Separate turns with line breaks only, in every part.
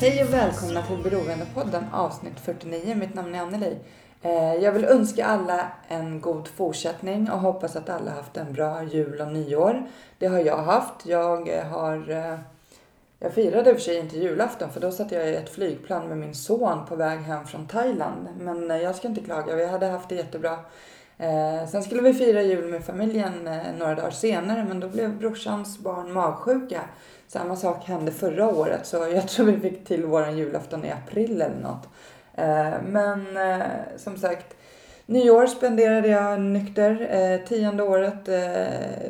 Hej och välkomna till Beroendepodden avsnitt 49. Mitt namn är Anneli. Eh, jag vill önska alla en god fortsättning och hoppas att alla haft en bra jul och nyår. Det har jag haft. Jag eh, har... Eh, jag firade i och för sig inte julafton för då satt jag i ett flygplan med min son på väg hem från Thailand. Men jag ska inte klaga, vi hade haft det jättebra. Sen skulle vi fira jul med familjen några dagar senare men då blev brorsans barn magsjuka. Samma sak hände förra året så jag tror vi fick till våran julafton i april eller något. Eh, men eh, som sagt, nyår spenderade jag nykter. Eh, tionde året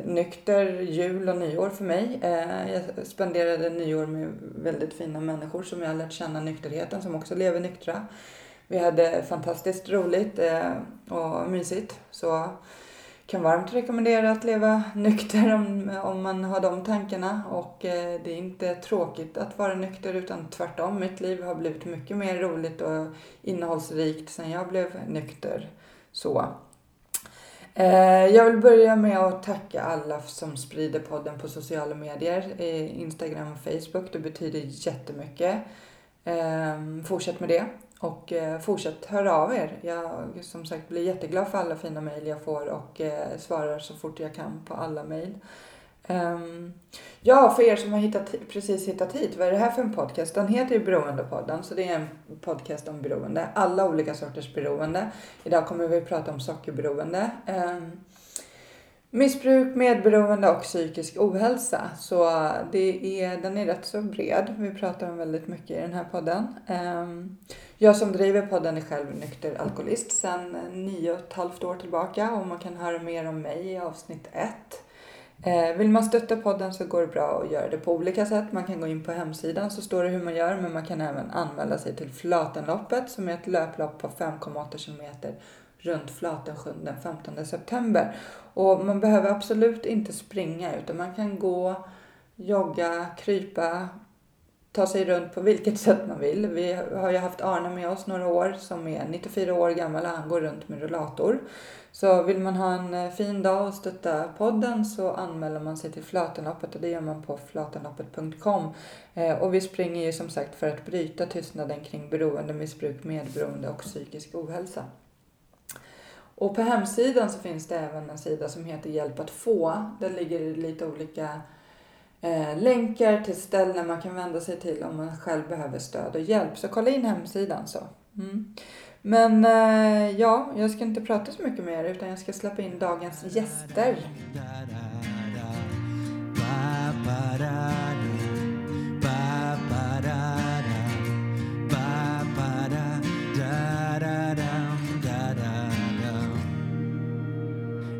nykter, jul och nyår för mig. Jag spenderade nyår med väldigt fina människor som jag har lärt känna nykterheten som också lever nyktra. Vi hade fantastiskt roligt och mysigt. Så kan varmt rekommendera att leva nykter om, om man har de tankarna. Och eh, det är inte tråkigt att vara nykter utan tvärtom. Mitt liv har blivit mycket mer roligt och innehållsrikt sen jag blev nykter. Så. Eh, jag vill börja med att tacka alla som sprider podden på sociala medier. Eh, Instagram och Facebook. Det betyder jättemycket. Eh, fortsätt med det. Och eh, fortsätt höra av er. Jag som sagt blir jätteglad för alla fina mejl jag får och eh, svarar så fort jag kan på alla mejl. Ehm, ja, för er som har hittat, precis hittat hit, vad är det här för en podcast? Den heter ju Beroendepodden, så det är en podcast om beroende. Alla olika sorters beroende. Idag kommer vi prata om sockerberoende. Ehm, missbruk, medberoende och psykisk ohälsa. Så det är, den är rätt så bred. Vi pratar om väldigt mycket i den här podden. Ehm, jag som driver podden är själv nykter alkoholist sedan eh, nio och ett halvt år tillbaka och man kan höra mer om mig i avsnitt ett. Eh, vill man stötta podden så går det bra att göra det på olika sätt. Man kan gå in på hemsidan så står det hur man gör men man kan även anmäla sig till Flatenloppet som är ett löplopp på 5,8 kilometer runt Flatensjön den 15 september. Och man behöver absolut inte springa utan man kan gå, jogga, krypa, ta sig runt på vilket sätt man vill. Vi har ju haft Arne med oss några år som är 94 år gammal och han går runt med rullator. Så vill man ha en eh, fin dag och stötta podden så anmäler man sig till Flötenloppet och det gör man på flatenloppet.com. Eh, och vi springer ju som sagt för att bryta tystnaden kring beroende, missbruk, medberoende och psykisk ohälsa. Och på hemsidan så finns det även en sida som heter Hjälp att få. Där ligger lite olika eh, länkar till ställen man kan vända sig till om man själv behöver stöd och hjälp. Så kolla in hemsidan så. Mm. Men eh, ja, jag ska inte prata så mycket mer utan jag ska släppa in dagens gäster.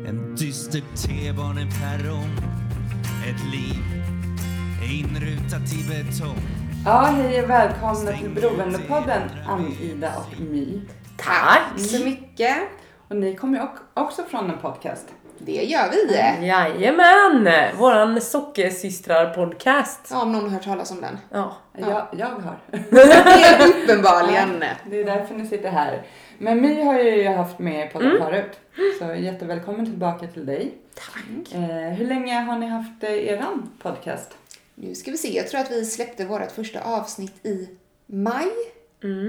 En dyster T-baneperrong Ett liv
Ja, hej och välkomna till Beroendepodden Ann-Ida och My.
Tack så mycket.
Och ni kommer ju ock- också från en podcast.
Det gör vi.
Jajamän! Våran sockersystrar-podcast.
Ja, om någon har hört talas om den.
Ja.
Jag, jag har.
Helt uppenbarligen.
Det är därför ni sitter här. Men My har jag ju haft med podden förut. Så jättevälkommen tillbaka till dig.
Tack.
Eh, hur länge har ni haft eh, eran podcast?
Nu ska vi se. Jag tror att vi släppte vårt första avsnitt i maj.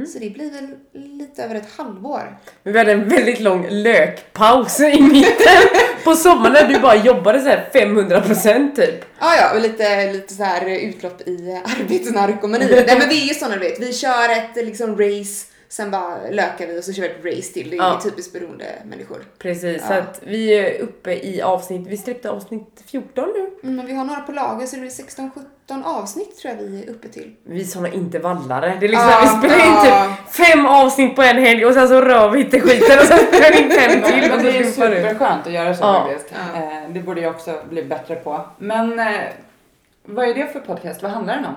Så det blir väl lite över ett halvår.
Men vi hade en väldigt lång lökpaus i mitten på sommaren när du bara jobbade så här 500% typ.
Ja, ja, och lite, lite så här utlopp i arbetsnarkomani. Nej, men vi är ju såna, du vet. Vi kör ett liksom race, sen bara lökar vi och så kör vi ett race till. Det är
Ja.
typiskt beroende människor.
Precis, så
Ja.
att vi är uppe i avsnitt, vi släppte avsnitt 14 nu.
Mm, men vi har några på lager så det blir 16, 13 avsnitt tror jag vi är uppe till.
Vi är såna intervallare. Det är liksom,
Ja,
vi spelar in
ja.
typ fem avsnitt på en helg och sen så rör vi inte skiten och sen spelar vi in fem till. Och
det är
så
superskönt att göra så faktiskt. Eh, det borde jag också bli bättre på. Men eh, vad är det för podcast? Vad handlar den om?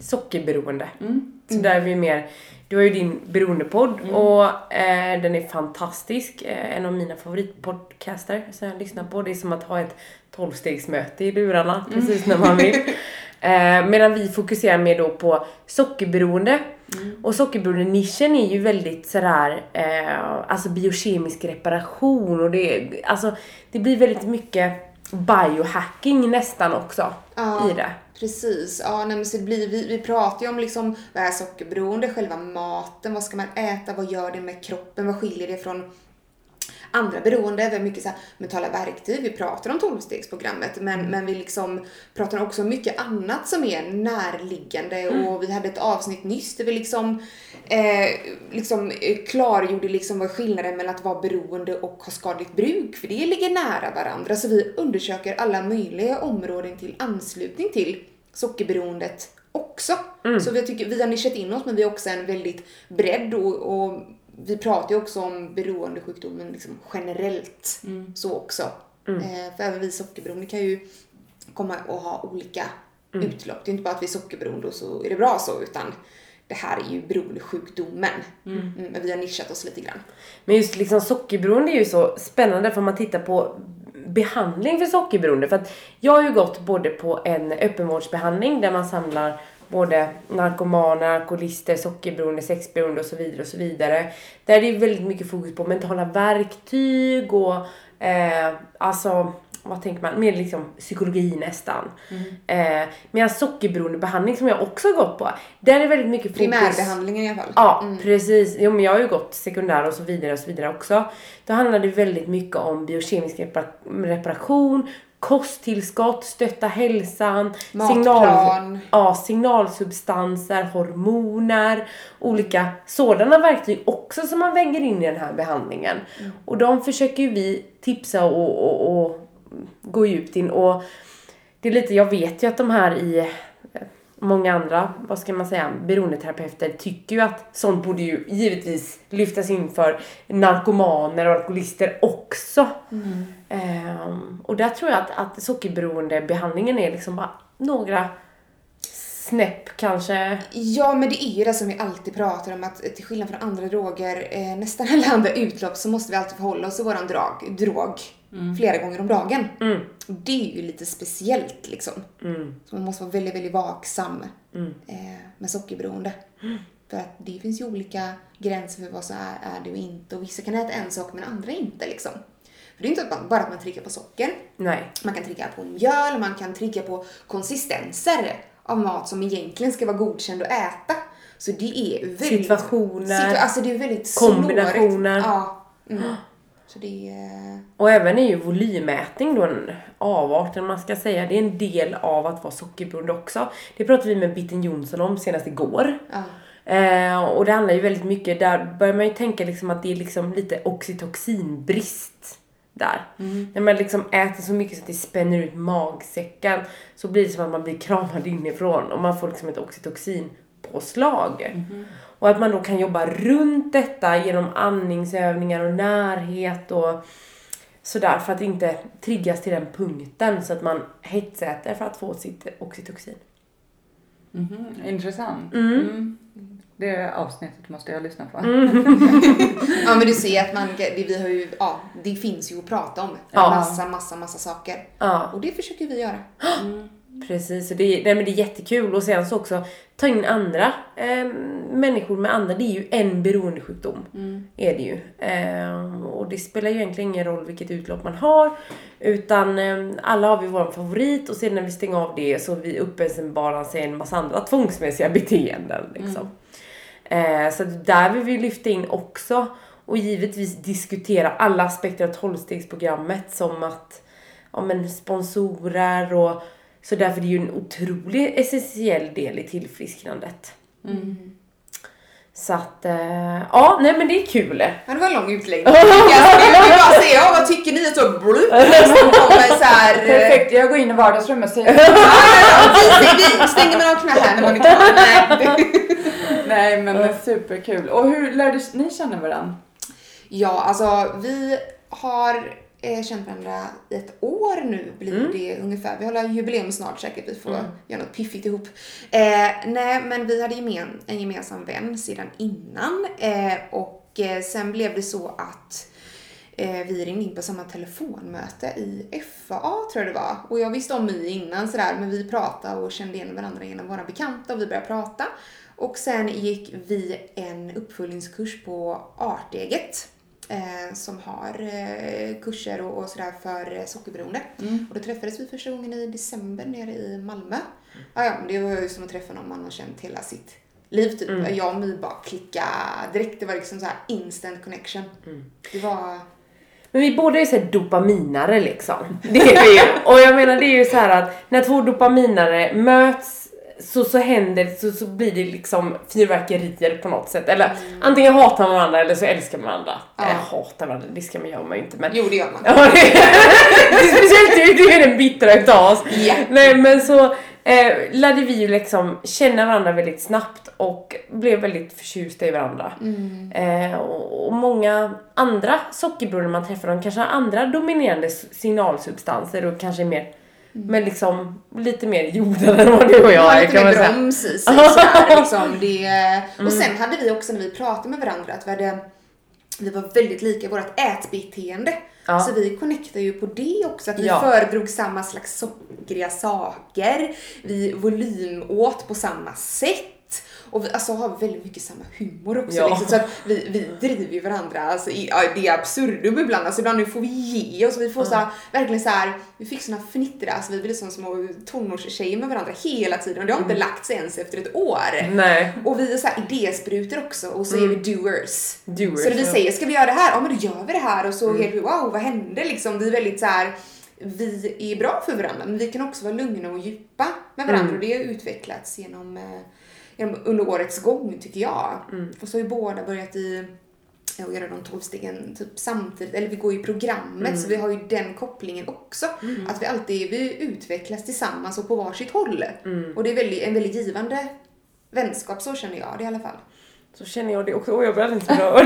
Sockerberoende.
Mm.
Så där är vi mer, du har ju din beroendepodd
Mm.
och eh, den är fantastisk. Eh, en av mina favoritpodcaster som jag lyssnar på. Det är som att ha ett tolvstegsmöte i lurarna
Mm.
precis när man vill. eh, medan vi fokuserar mer då på sockerberoende.
Mm.
Och sockerberoende-nischen är ju väldigt sådär, eh, alltså biokemisk reparation och det, alltså, det blir väldigt mycket biohacking nästan också
Ja.
i det.
Precis, ja nej, men så det blir, vi, vi pratar ju om liksom vad är sockerberoende, själva maten, vad ska man äta, vad gör det med kroppen, vad skiljer det från andra beroende, vi har mycket så mentala verktyg, vi pratar om tolvstegsprogrammet men, men vi liksom pratar också om mycket annat som är närliggande. Och vi hade ett avsnitt nyss där vi liksom, eh, liksom klargjorde liksom vad skillnaden mellan att vara beroende och ha skadligt bruk, för det ligger nära varandra. Så vi undersöker alla möjliga områden till anslutning till sockerberoendet också. Så vi, tycker, vi har nischat in oss men vi har också en väldigt bredd och, och vi pratar ju också om beroendesjukdomen liksom generellt så också. Eh, för även vi sockerberoende kan ju komma och ha olika utlopp. Det är inte bara att vi är sockerberoende och så är det bra så utan det här är ju beroendesjukdomen. Mm, men vi har nischat oss lite grann.
Men just liksom sockerberoende är ju så spännande för om man tittar på behandling för sockerberoende. För att jag har ju gått både på en öppenvårdsbehandling där man samlar både narkomaner, alkoholister, sockerberoende, sexberoende och så vidare och så vidare. Där det är väldigt mycket fokus på mentala verktyg och eh, alltså vad tänker man? Mer liksom psykologi nästan. Eh, medan sockerberoendebehandling som jag också har gått på, där är väldigt mycket fokus...
Primärbehandlingen i alla fall.
Ja, precis. Jo, men jag har ju gått sekundär och så vidare och så vidare också. Då handlar det väldigt mycket om biokemisk repar- reparation, kosttillskott, stötta hälsan,
Matplan.
ja, signalsubstanser, hormoner, olika sådana verktyg också som man väger in i den här behandlingen. Och de försöker ju vi tipsa och, och, och gå djupt in och det är lite, jag vet ju att de här i många andra, vad ska man säga, beroendeterapeuter tycker ju att sånt borde ju givetvis lyftas in för narkomaner och alkoholister också. Ehm, och där tror jag att, att sockerberoendebehandlingen är liksom bara några snäpp kanske.
Ja, men det är ju det som vi alltid pratar om att till skillnad från andra droger, eh, nästan alla andra utlopp så måste vi alltid förhålla oss till våran drag, drog flera gånger om dagen.
Mm.
Och det är ju lite speciellt liksom.
Mm.
Så man måste vara väldigt, väldigt vaksam
Mm.
eh, med sockerberoende. För att det finns ju olika gränser för vad som är, är det och inte. Och vissa kan äta en sak men andra inte liksom. För det är inte att man, bara att man triggar på socker.
Nej.
Man kan trigga på mjöl, man kan trigga på konsistenser av mat som egentligen ska vara godkänd att äta. Så det är väldigt...
Situationer,
Situa- alltså det är väldigt
kombinationer.
snårigt. Ja. Mm. Så det är...
Och även är ju volymmätning då en avart, man ska säga. Det är en del av att vara sockerberoende också. Det pratade vi med Bitten Jonsson om senast igår.
Ja.
Eh, och det handlar ju väldigt mycket, där börjar man ju tänka liksom att det är liksom lite oxytocinbrist där. När man liksom äter så mycket så att det spänner ut magsäcken så blir det som att man blir kramad inifrån och man får liksom ett oxytocinpåslag. Och att man då kan jobba runt detta genom andningsövningar och närhet och sådär för att inte triggas till den punkten så att man hetsäter för att få sitt oxytocin.
Mhm, Intressant.
Mm.
Mm. Det avsnittet måste jag lyssna på.
ja men du ser att man, det, vi har ju, ja, det finns ju att prata om.
Ja.
Massa, massa, massa saker.
Ja.
Och det försöker vi göra.
Precis, och det, är- nej, men det är jättekul och sen så också ta in andra eh, människor med andra. Det är ju en beroendesjukdom. Är det ju. Eh, och det spelar ju egentligen ingen roll vilket utlopp man har. Utan eh, alla har vi vår favorit och sen när vi stänger av det så vi uppenbarar sig en massa andra tvångsmässiga beteenden. Liksom. Eh, så där vill vi lyfta in också och givetvis diskutera alla aspekter av tolvstegsprogrammet som att ja, men sponsorer och så därför är det ju en otrolig essentiell del i tillfrisknandet. Så att, eh, ja, nej men det är kul.
Ja, det var en lång utläggning. Jag ju bara säga, ja, vad tycker ni? Och så blup, så här eh,
Perfekt, jag går in i vardagsrummet och säger
vi, stänger med knä här när man är klar. Nej.
Men det är superkul. Och hur lärde ni känna varandra?
Ja, alltså vi har känt varandra i ett år nu blir det ungefär. Vi håller jubileum snart säkert, vi får göra något piffigt ihop. Eh, nej, men vi hade gemen, en gemensam vän sedan innan eh, och eh, sen blev det så att eh, vi ringde in på samma telefonmöte i FAA tror jag det var. Och jag visste om My innan sådär, men vi pratade och kände igen varandra genom våra bekanta och vi började prata. Och sen gick vi en uppföljningskurs på Arteget. Eh, som har eh, kurser och, och sådär för eh, sockerberoende. Och då träffades vi första gången i december nere i Malmö. Ah, ja, men det var ju som att träffa någon man har känt hela sitt liv typ. Jag och My bara klicka direkt. Det var liksom så här instant connection. Det var...
Men vi båda är så här dopaminare liksom. Det är vi ju. Och jag menar det är ju så här att när två dopaminare möts så, så händer så, så blir det liksom fyrverkerier på något sätt. Eller antingen hatar man varandra eller så älskar man varandra.
Ja.
Eller hatar varandra, det ska man göra man ju inte men.
Jo, det gör man.
Speciellt du, du är den bittra utav oss.
Ja.
Nej men så eh, lärde vi ju liksom känna varandra väldigt snabbt och blev väldigt förtjusta i varandra. Eh, och, och många andra sockerberoende man träffar, de kanske har andra dominerande signalsubstanser och kanske mer men liksom lite mer jordade än vad du och jag är
lite
kan man
mer
säga.
broms i sig sådär, liksom. det, Och sen hade vi också när vi pratade med varandra att vi, hade, vi var väldigt lika i vårt ätbeteende.
Ja.
Så vi connectade ju på det också, att vi
Ja.
föredrog samma slags sockriga saker. Vi volymåt på samma sätt. Och vi alltså, har väldigt mycket samma humor också.
Ja.
Liksom, så att vi, vi driver ju varandra alltså, i, ja, det är absurdum ibland. Alltså, ibland nu får vi ge oss. Vi får så här, verkligen så här, vi fick såna fnittra, alltså, vi blev som små tonårstjejer med varandra hela tiden. Och det har inte lagt sig ens efter ett år.
Nej.
Och vi är så här idésprutor också och så är vi doers.
Doers,
så när vi säger, ska vi göra det här? Ja men då gör vi det här och så helt wow, vad hände liksom? Vi är väldigt så här. vi är bra för varandra men vi kan också vara lugna och djupa med varandra och det har utvecklats genom, eh, genom under årets gång tycker jag. Och så har ju båda börjat i att göra de 12 stegen typ samtidigt, eller vi går i programmet så vi har ju den kopplingen också. Att vi alltid vi utvecklas tillsammans och på varsitt håll. Och det är väldigt, en väldigt givande vänskap, så känner jag det i alla fall.
Så känner jag det också. Och jag blir alldeles här.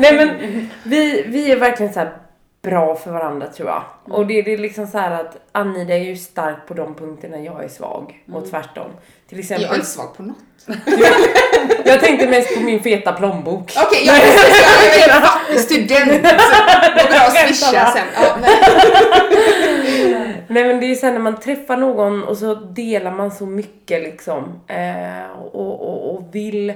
Nej men vi, vi är verkligen så här bra för varandra tror jag. Och det, det är liksom så här att Anida är ju stark på de punkterna jag är svag. Och tvärtom. Till exempel.
Jag är inte svag på något.
jag tänkte mest på min feta plånbok.
Okej, jag, jag är en fattig student. Går bra att swisha sen. Ja, nej.
Nej men det är sen när man träffar någon och så delar man så mycket liksom. Eh, och, och, och vill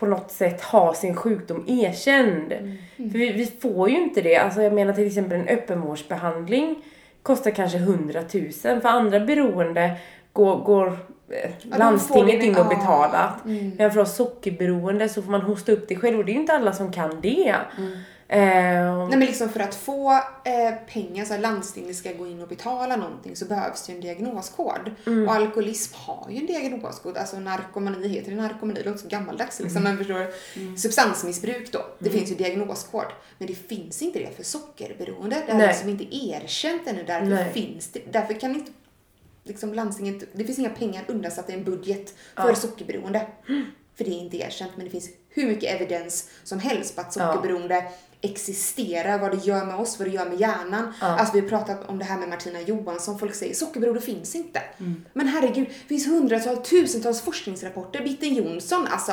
på något sätt ha sin sjukdom erkänd. För vi, vi får ju inte det. Alltså jag menar till exempel en öppenvårdsbehandling kostar kanske 100 000. För andra beroende går, går eh,
får
landstinget in och
ja.
betalar. Men för oss sockerberoende så får man hosta upp det själv och det är ju inte alla som kan det. Eh,
Nej men liksom för att få eh, pengar så att landstinget ska gå in och betala någonting så behövs det ju en diagnoskod. Och alkoholism har ju en diagnoskod. Alltså narkomani heter det narkomani, det låter så gammaldags liksom. Men förstår du? Substansmissbruk då, det finns ju diagnoskod. Men det finns inte det för sockerberoende. Det är
Nej.
liksom inte erkänt ännu. Därför
Nej.
finns det, därför kan inte liksom landstinget, det finns inga pengar undansatta i en budget för sockerberoende. För det är inte erkänt, men det finns hur mycket evidens som helst på att sockerberoende existerar, vad det gör med oss, vad det gör med hjärnan. Alltså vi har pratat om det här med Martina Johansson, folk säger sockerberoende finns inte. Men herregud, det finns hundratals, tusentals forskningsrapporter, Bitten Jonsson, alltså.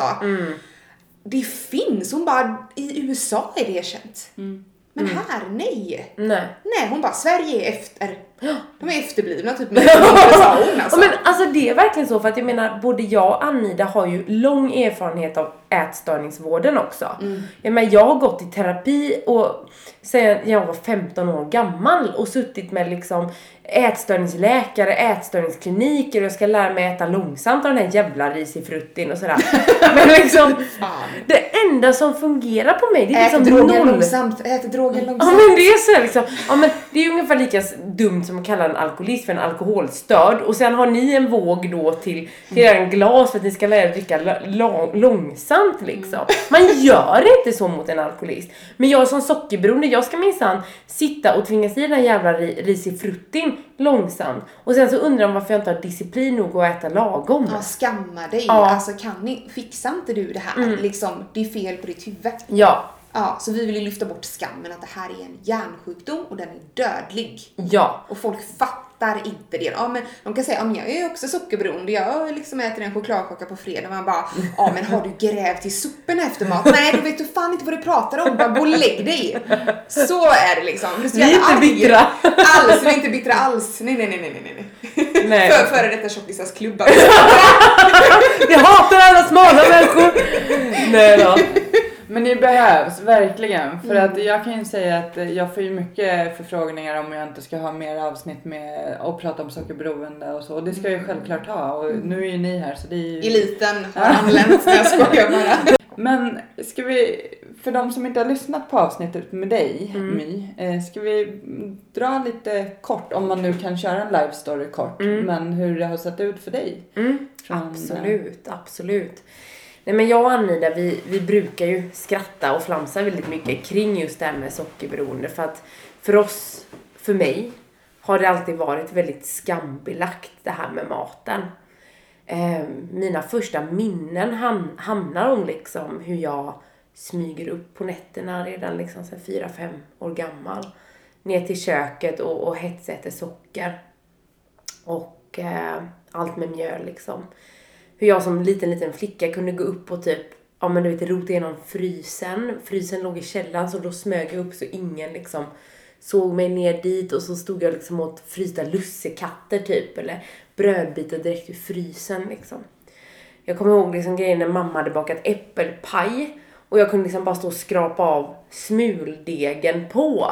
Det finns, hon bara, i USA är det erkänt. Men här, nej.
nej.
Nej, hon bara, Sverige är efter. De är efterblivna typ med alltså.
Ja, men alltså det är verkligen så för att jag menar både jag och Anida har ju lång erfarenhet av ätstörningsvården också. Jag, menar, jag har gått i terapi och sen jag var 15 år gammal och suttit med liksom ätstörningsläkare, ätstörningskliniker och jag ska lära mig äta långsamt av den här jävla risifruttin och sådär. men liksom, det enda som fungerar på mig det är
Ät
liksom
drogen
noll.
långsamt, ät drogen
Ja
långsamt.
men det är så liksom, ja men det är ungefär lika dumt som kallar en alkoholist för en alkoholstörd. Och sen har ni en våg då till, till en glas för att ni ska lära er dricka lång, långsamt liksom. Man gör inte så mot en alkoholist. Men jag som sockerberoende, jag ska minsann sitta och tvingas i den här jävla ri- risifruttin långsamt. Och sen så undrar de varför jag inte har disciplin nog att äta lagom.
Ja, skamma dig.
Ja.
Alltså kan ni, fixar inte du det här? Liksom, det är fel på ditt huvud.
Ja,
Ja, så vi vill ju lyfta bort skammen att det här är en hjärnsjukdom och den är dödlig.
ja.
Och folk fattar inte det. Ja, men de kan säga, ja, men jag är också sockerberoende, jag liksom äter en chokladkaka på fredag. Man bara, ja men har du grävt i soporna efter mat? Nej, då vet du fan inte vad du pratar om. Bara gå och lägg dig. Så är det liksom. Du
Vi är inte
arg.
bittra.
Alls, vi är inte bittra alls. Nej, nej, nej, nej, nej, nej.
Nej.
För, före detta tjockisars klubba.
Jag hatar alla smala människor! Nej då.
Men det behövs verkligen. För att jag kan ju säga att jag får ju mycket förfrågningar om jag inte ska ha mer avsnitt med och prata om sockerberoende och så. Och det ska jag ju självklart ha. Och nu är ju ni här så det är ju...
Eliten har anlänt. Jag skojar bara.
Men ska vi, för de som inte har lyssnat på avsnittet med dig
Mm.
My, eh, ska vi dra lite kort, om man nu kan köra en live story kort, men hur det har sett ut för dig?
Mm, absolut, absolut. Nej men jag och Anida vi, vi brukar ju skratta och flamsa väldigt mycket kring just det här med sockerberoende för att för oss, för mig, har det alltid varit väldigt skambelagt det här med maten. Eh, mina första minnen ham- hamnar om liksom hur jag smyger upp på nätterna redan liksom sen 4-5 år gammal. Ner till köket och, och hetsäter socker. Och eh, allt med mjöl liksom. Hur jag som liten, liten flicka kunde gå upp och typ, ja men du vet, rota igenom frysen. Frysen låg i källaren så då smög jag upp så ingen liksom såg mig ner dit och så stod jag liksom åt frysta lussekatter typ eller brödbitar direkt ur frysen liksom. Jag kommer ihåg liksom grejen när mamma hade bakat äppelpaj och jag kunde liksom bara stå och skrapa av smuldegen på.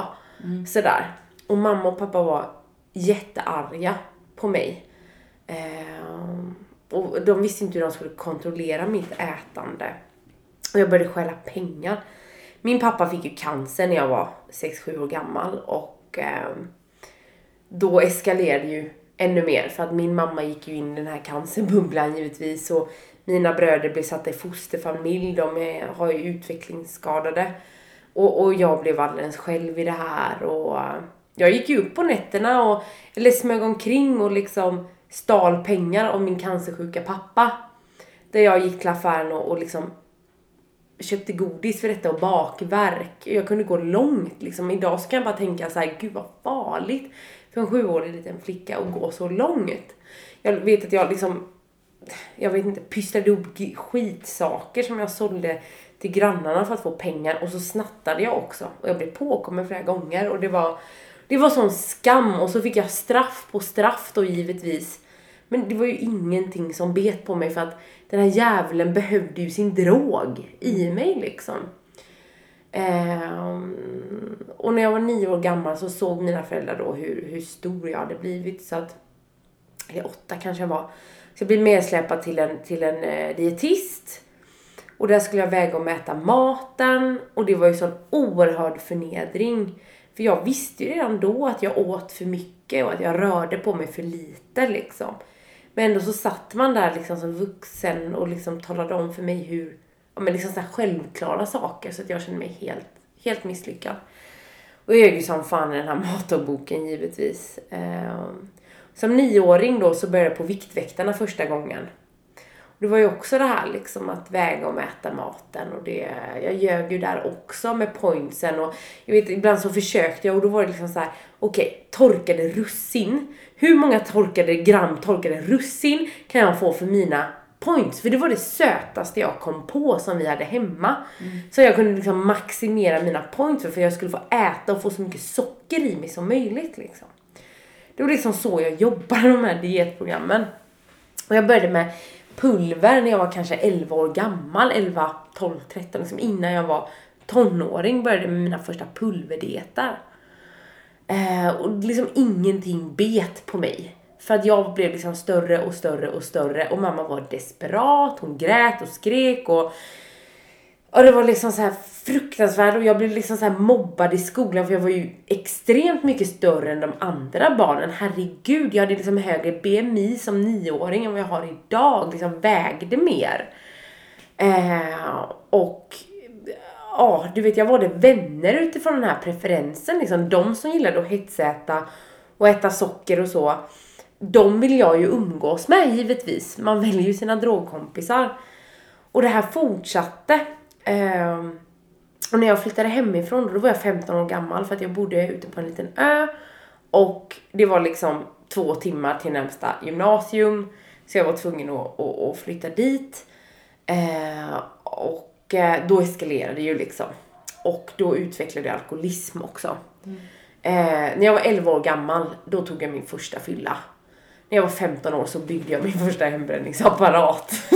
Sådär. Och mamma och pappa var jättearga på mig. Ehm, och de visste inte hur de skulle kontrollera mitt ätande. Och jag började stjäla pengar. Min pappa fick ju cancer när jag var 6-7 år gammal och eh, då eskalerade ju ännu mer för att min mamma gick ju in i den här cancerbubblan givetvis och mina bröder blev satta i fosterfamilj, de är, har ju utvecklingsskadade. Och, och jag blev alldeles själv i det här och eh, jag gick ju upp på nätterna och eller smög omkring och liksom stal pengar av min cancersjuka pappa. Där jag gick till affären och, och liksom köpte godis för detta och bakverk. Jag kunde gå långt liksom. Idag så kan jag bara tänka så här, gud vad farligt för en sjuårig liten flicka att gå så långt. Jag vet att jag liksom, jag vet inte, pysslade ihop skitsaker som jag sålde till grannarna för att få pengar och så snattade jag också. Och jag blev påkommen flera gånger och det var, det var sån skam och så fick jag straff på straff då givetvis. Men det var ju ingenting som bet på mig för att den här djävulen behövde ju sin drog i mig liksom. Ehm, och när jag var nio år gammal så såg mina föräldrar då hur, hur stor jag hade blivit så att, eller åtta kanske jag var. Så jag blev medsläpad till en, till en eh, dietist. Och där skulle jag väga och mäta maten och det var ju sån oerhörd förnedring. För jag visste ju redan då att jag åt för mycket och att jag rörde på mig för lite liksom. Men ändå så satt man där liksom som vuxen och liksom talade om för mig hur, ja men liksom så här självklara saker så att jag kände mig helt, helt misslyckad. Och jag är ju som fan i den här matboken givetvis. Ehm, som nioåring då så började jag på Viktväktarna första gången. Det var ju också det här liksom att väga och mäta maten och det, jag ljög ju där också med pointsen och jag vet ibland så försökte jag och då var det liksom så här: okej, torkade russin. Hur många torkade gram torkade russin kan jag få för mina points? För det var det sötaste jag kom på som vi hade hemma. Så jag kunde liksom maximera mina points för, för jag skulle få äta och få så mycket socker i mig som möjligt liksom. Det var liksom så jag jobbade de här dietprogrammen. Och jag började med pulver när jag var kanske 11 år gammal, 11, 12, 13, liksom innan jag var tonåring började jag med mina första pulverdieter. Eh, och liksom ingenting bet på mig. För att jag blev liksom större och större och större och mamma var desperat, hon grät och skrek och och det var liksom så här fruktansvärt och jag blev liksom så här mobbad i skolan för jag var ju extremt mycket större än de andra barnen. Herregud, jag hade liksom högre BMI som nioåring än vad jag har idag. Liksom vägde mer. Eh, och ja, du vet jag valde vänner utifrån den här preferensen. Liksom. De som gillade att hetsäta och äta socker och så. De vill jag ju umgås med givetvis. Man väljer ju sina drogkompisar. Och det här fortsatte. Eh, och när jag flyttade hemifrån, då var jag 15 år gammal för att jag bodde ute på en liten ö. Och det var liksom två timmar till närmsta gymnasium. Så jag var tvungen att, att, att flytta dit. Eh, och då eskalerade det ju liksom. Och då utvecklade jag alkoholism också. Mm. Eh, när jag var 11 år gammal, då tog jag min första fylla. När jag var 15 år så byggde jag min första hembränningsapparat.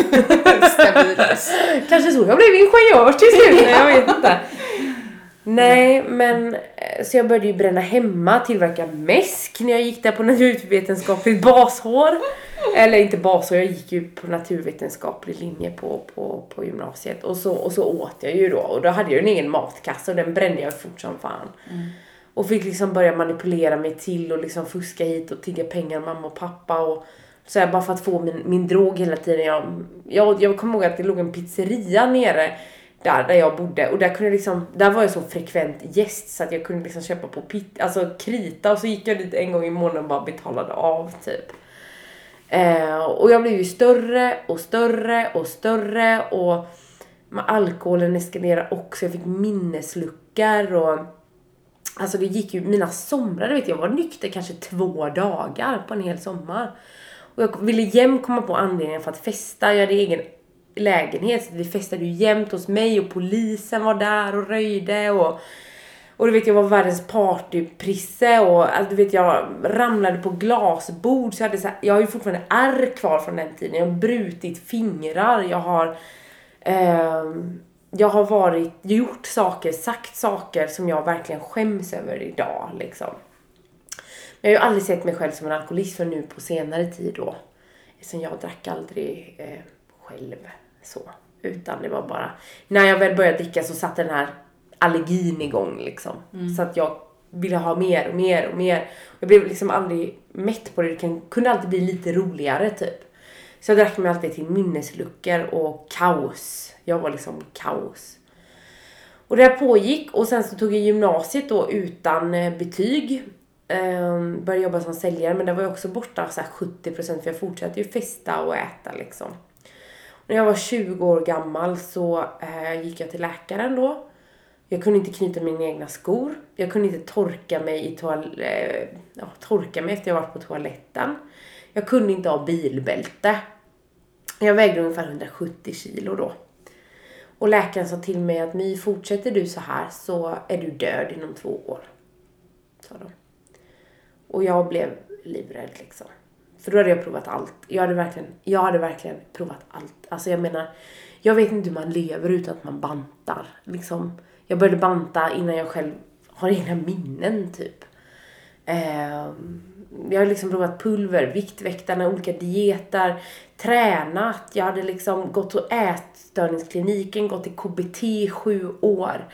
Kanske så jag blev ingenjör till slut, jag vet inte. Nej, men eh, så jag började ju bränna hemma, tillverka mäsk när jag gick där på naturvetenskapligt bashår. Eller inte bashår, jag gick ju på naturvetenskaplig linje på, på, på gymnasiet. Och så, och så åt jag ju då. Och då hade jag en egen matkasse och den brände jag fort som fan. Mm. Och fick liksom börja manipulera mig till och liksom fuska hit och tigga pengar av mamma och pappa. Och så här, bara för att få min, min drog hela tiden. Jag, jag, jag kommer ihåg att det låg en pizzeria nere där, där jag bodde och där kunde liksom, där var jag så frekvent gäst så att jag kunde liksom köpa på pit, alltså krita och så gick jag dit en gång i månaden och bara betalade av typ. Eh, och jag blev ju större och större och större och med alkoholen eskalerade också. Jag fick minnesluckor och alltså det gick ju, mina somrar, vet jag var nykter kanske två dagar på en hel sommar. Och jag ville jämt komma på anledningar för att festa. Jag hade egen lägenhet så vi festade ju jämt hos mig och polisen var där och röjde och och du vet jag var världens partyprisse och alltså, du vet jag ramlade på glasbord så jag hade så här, jag har ju fortfarande ärr kvar från den tiden. Jag har brutit fingrar, jag har eh, jag har varit, gjort saker, sagt saker som jag verkligen skäms över idag liksom. Men jag har ju aldrig sett mig själv som en alkoholist för nu på senare tid då. Eftersom jag drack aldrig eh, själv så. Utan det var bara, när jag väl började dricka så satte den här allergin igång liksom. Mm. Så att jag ville ha mer och mer och mer. Jag blev liksom aldrig mätt på det. Det kunde alltid bli lite roligare typ. Så jag drack mig alltid till minnesluckor och kaos. Jag var liksom kaos. Och det här pågick och sen så tog jag gymnasiet då utan eh, betyg. Um, började jobba som säljare men det var ju också borta så 70% för jag fortsatte ju festa och äta liksom. När jag var 20 år gammal så uh, gick jag till läkaren då jag kunde inte knyta mina egna skor. Jag kunde inte torka mig i toal eh, ja, torka mig efter jag varit på toaletten. Jag kunde inte ha bilbälte. Jag vägde ungefär 170 kilo då. Och läkaren sa till mig att My, fortsätter du så här så är du död inom två år. Sa de. Och jag blev livrädd liksom. För då hade jag provat allt. Jag hade verkligen, jag hade verkligen provat allt. Alltså jag menar, jag vet inte hur man lever utan att man bantar. Liksom, jag började banta innan jag själv har egna minnen typ. Eh, jag har liksom provat pulver, Viktväktarna, olika dieter, tränat. Jag hade liksom gått till ätstörningskliniken, gått till KBT i sju år.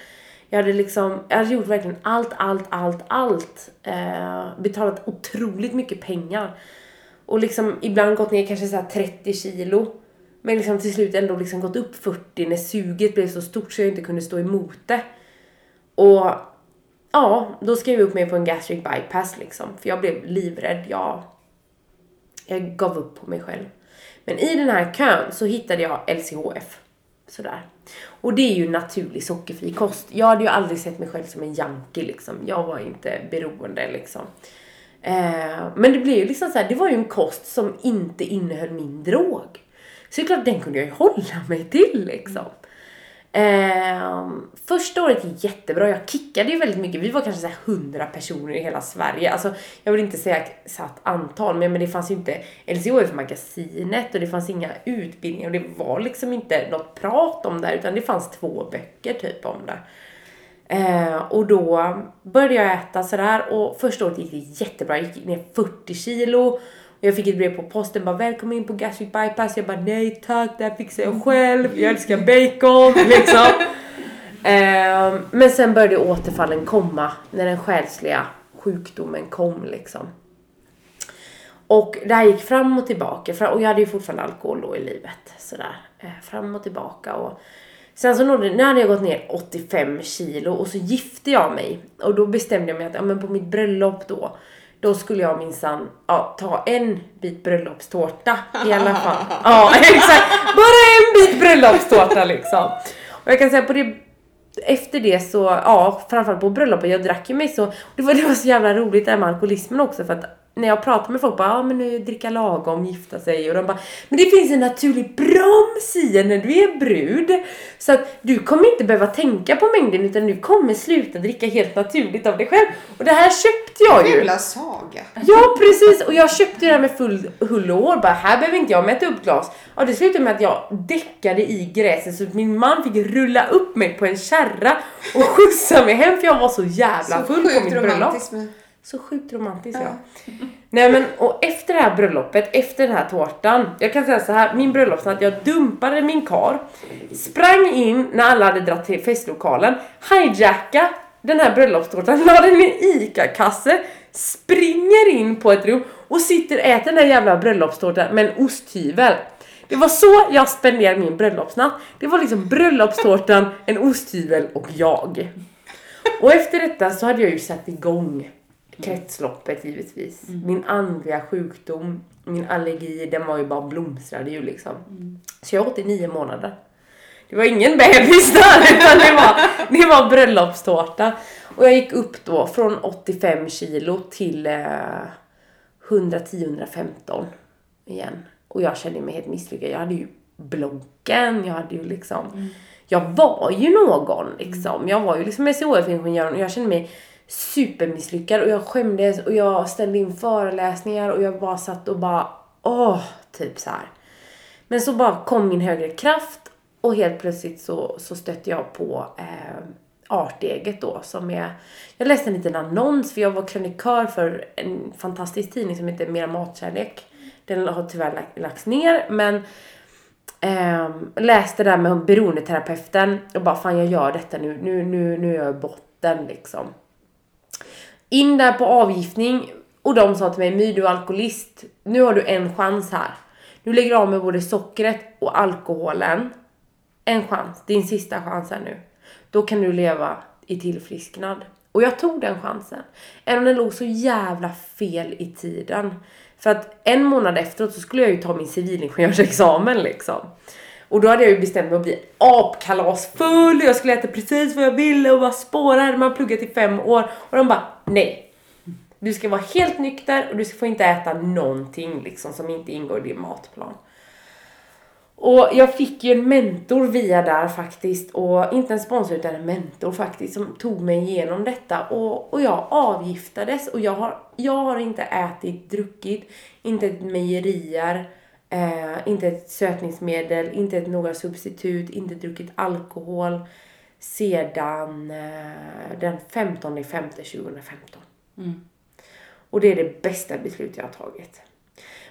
Jag hade liksom, jag hade gjort verkligen allt, allt, allt, allt. Eh, betalat otroligt mycket pengar. Och liksom ibland gått ner kanske så 30 kilo. Men liksom till slut ändå liksom gått upp 40 när suget blev så stort så jag inte kunde stå emot det. Och ja, då skrev jag upp mig på en gastric bypass liksom. För jag blev livrädd. Jag, jag gav upp på mig själv. Men i den här kön så hittade jag LCHF. Sådär. Och det är ju naturlig sockerfri kost. Jag hade ju aldrig sett mig själv som en junkie liksom. Jag var inte beroende liksom. Eh, men det blev ju liksom så här, det var ju en kost som inte innehöll min drog. Så det är klart, den kunde jag ju hålla mig till liksom. Eh, första året gick jättebra. Jag kickade ju väldigt mycket. Vi var kanske så 100 personer i hela Sverige. Alltså, jag vill inte säga satt antal, men, men det fanns ju inte LCHF-magasinet och det fanns inga utbildningar och det var liksom inte något prat om det här, utan det fanns två böcker typ om det. Eh, och då började jag äta sådär och första året gick det jättebra. Jag gick ner 40 kilo jag fick ett brev på posten bara välkommen in på gastric bypass. Jag bara nej tack, det här fixar jag själv. Jag älskar bacon liksom. Ehm, men sen började återfallen komma när den själsliga sjukdomen kom liksom. Och det här gick fram och tillbaka. Och jag hade ju fortfarande alkohol då i livet. Sådär. Eh, fram och tillbaka. Och sen så nådde, nu hade jag gått ner 85 kilo och så gifte jag mig. Och då bestämde jag mig att ja, men på mitt bröllop då. Då skulle jag minsann ja, ta en bit bröllopstårta i alla fall. Ja exakt. Bara en bit bröllopstårta liksom. Och jag kan säga på det efter det så, ja framförallt på bröllopet, jag drack ju mig så, det var, det var så jävla roligt det här med alkoholismen också för att när jag pratar med folk bara, ja men nu dricka lagom, gifta sig och de bara, men det finns en naturlig broms i när du är brud. Så att du kommer inte behöva tänka på mängden utan du kommer sluta dricka helt naturligt av dig själv. Och det här köpte jag ju.
Jävla saga.
Ja precis och jag köpte det här med full hull och hår. Bara här behöver inte jag mäta upp glas. Ja det slutade med att jag däckade i gräset så att min man fick rulla upp mig på en kärra och skjutsa mig hem för jag var så jävla
Så
full på mitt bröllop. Så sjukt romantiskt ja. Nej men och efter det här bröllopet, efter den här tårtan. Jag kan säga så här, min bröllopsnatt, jag dumpade min kar. Sprang in när alla hade dragit till festlokalen. Hijacka den här bröllopstårtan, la den i en ICA-kasse. Springer in på ett rum och sitter och äter den här jävla bröllopstårtan med en osthyvel. Det var så jag spenderade min bröllopsnatt. Det var liksom bröllopstårtan, en osthyvel och jag. Och efter detta så hade jag ju satt igång kretsloppet givetvis. Min andliga sjukdom, min allergi, den var ju bara blomstrade ju liksom. Så jag åt i nio månader. Det var ingen bebis där utan det var, det var bröllopstårta. Och jag gick upp då från 85 kilo till eh, 110-115 igen. Och jag kände mig helt misslyckad. Jag hade ju bloggen, jag hade ju liksom... Jag var ju någon liksom. Jag var ju liksom SOF-ingenjör och jag kände mig supermisslyckad och jag skämdes och jag ställde in föreläsningar och jag bara satt och bara åh, typ så här. Men så bara kom min högre kraft och helt plötsligt så, så stötte jag på eh, Arteget då som är, jag läste en liten annons för jag var krönikör för en fantastisk tidning som heter Mera matkärlek. Den har tyvärr lagts ner men eh, läste det där med beroendeterapeuten och bara fan jag gör detta nu, nu, nu, nu är jag i botten liksom. In där på avgiftning och de sa till mig, My du är alkoholist, nu har du en chans här. Du lägger av med både sockret och alkoholen. En chans, din sista chans här nu. Då kan du leva i tillfrisknad. Och jag tog den chansen. Även om den låg så jävla fel i tiden. För att en månad efteråt så skulle jag ju ta min civilingenjörsexamen liksom. Och då hade jag ju bestämt mig att bli apkalasfull, jag skulle äta precis vad jag ville och bara spåra, hade man pluggat i fem år. Och de bara, nej. Du ska vara helt nykter och du ska få inte äta någonting liksom som inte ingår i din matplan. Och jag fick ju en mentor via där faktiskt och inte en sponsor utan en mentor faktiskt som tog mig igenom detta och, och jag avgiftades och jag har, jag har inte ätit, druckit, inte ett mejerier, eh, inte ett sötningsmedel, inte ett några substitut, inte druckit alkohol sedan eh, den 15 femte 2015. Och det är det bästa beslut jag har tagit.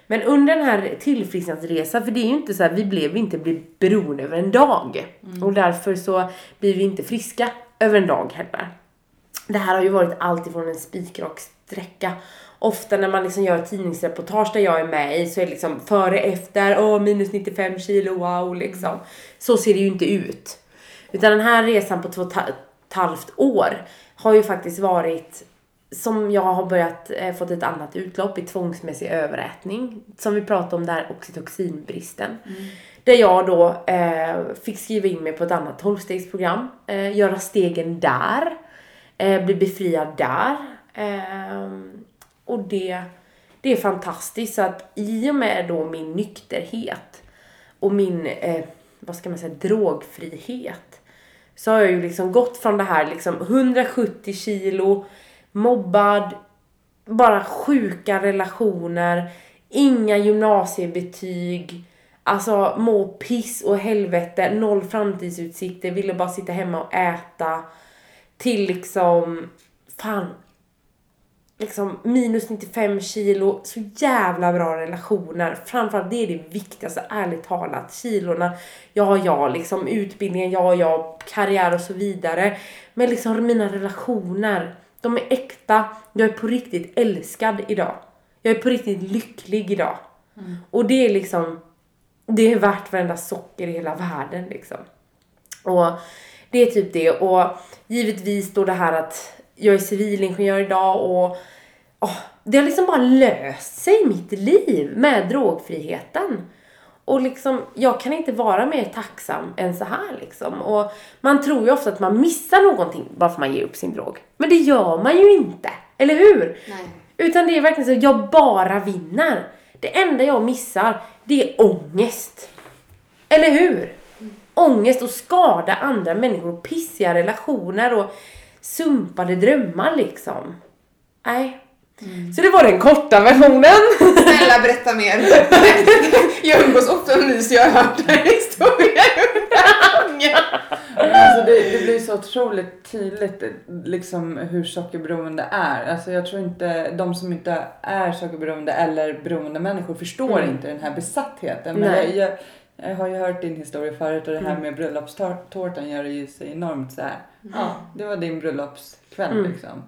Men under den här tillfrisknadsresan, för det är ju inte så här, vi blev inte bli beroende över en dag. Och därför så blir vi inte friska över en dag heller. Det här har ju varit allt ifrån en spikrak sträcka. Ofta när man liksom gör tidningsreportage där jag är med i så är det liksom före, efter, åh minus 95 kilo, wow liksom. Så ser det ju inte ut. Utan den här resan på två och ett halvt år har ju faktiskt varit som jag har börjat eh, fått ett annat utlopp i tvångsmässig överätning. Som vi pratade om där, oxytocinbristen. Där jag då eh, fick skriva in mig på ett annat tolvstegsprogram. Eh, göra stegen där. Eh, bli befriad där. Ehm, och det, det är fantastiskt. Så att i och med då min nykterhet och min, eh, vad ska man säga, drogfrihet. Så har jag ju liksom gått från det här liksom 170 kilo, mobbad, bara sjuka relationer, inga gymnasiebetyg, alltså må piss och helvete, noll framtidsutsikter, ville bara sitta hemma och äta. Till liksom, fan, liksom minus 95 kilo, så jävla bra relationer. Framförallt det är det viktigaste, ärligt talat. Kilorna, ja ja, liksom utbildningen, ja ja, karriär och så vidare. Men liksom mina relationer, de är äkta. Jag är på riktigt älskad idag. Jag är på riktigt lycklig idag. Och det är liksom, det är värt varenda socker i hela världen liksom. Och det är typ det. Och givetvis då det här att jag är civilingenjör idag och åh, det har liksom bara löst sig i mitt liv med drogfriheten. Och liksom, jag kan inte vara mer tacksam än så här liksom. Och man tror ju ofta att man missar någonting bara för man ger upp sin drog. Men det gör man ju inte. Eller hur?
Nej.
Utan det är verkligen så att jag bara vinner. Det enda jag missar, det är ångest. Eller hur? Ångest och skada andra människor och pissiga relationer och sumpade drömmar liksom. Nej. Så det var den korta versionen.
Snälla berätta mer. jag umgås ofta med mys, jag har hört den historien.
Alltså det, det blir så otroligt tydligt liksom hur sockerberoende är. Alltså jag tror inte de som inte är sockerberoende eller beroende människor förstår
Mm.
inte den här besattheten. Men
Nej.
jag, jag, jag har ju hört din historia förut och det här med bröllopstårtan gör det ju så enormt så här. Ja, det var din bröllopskväll
Mm.
liksom.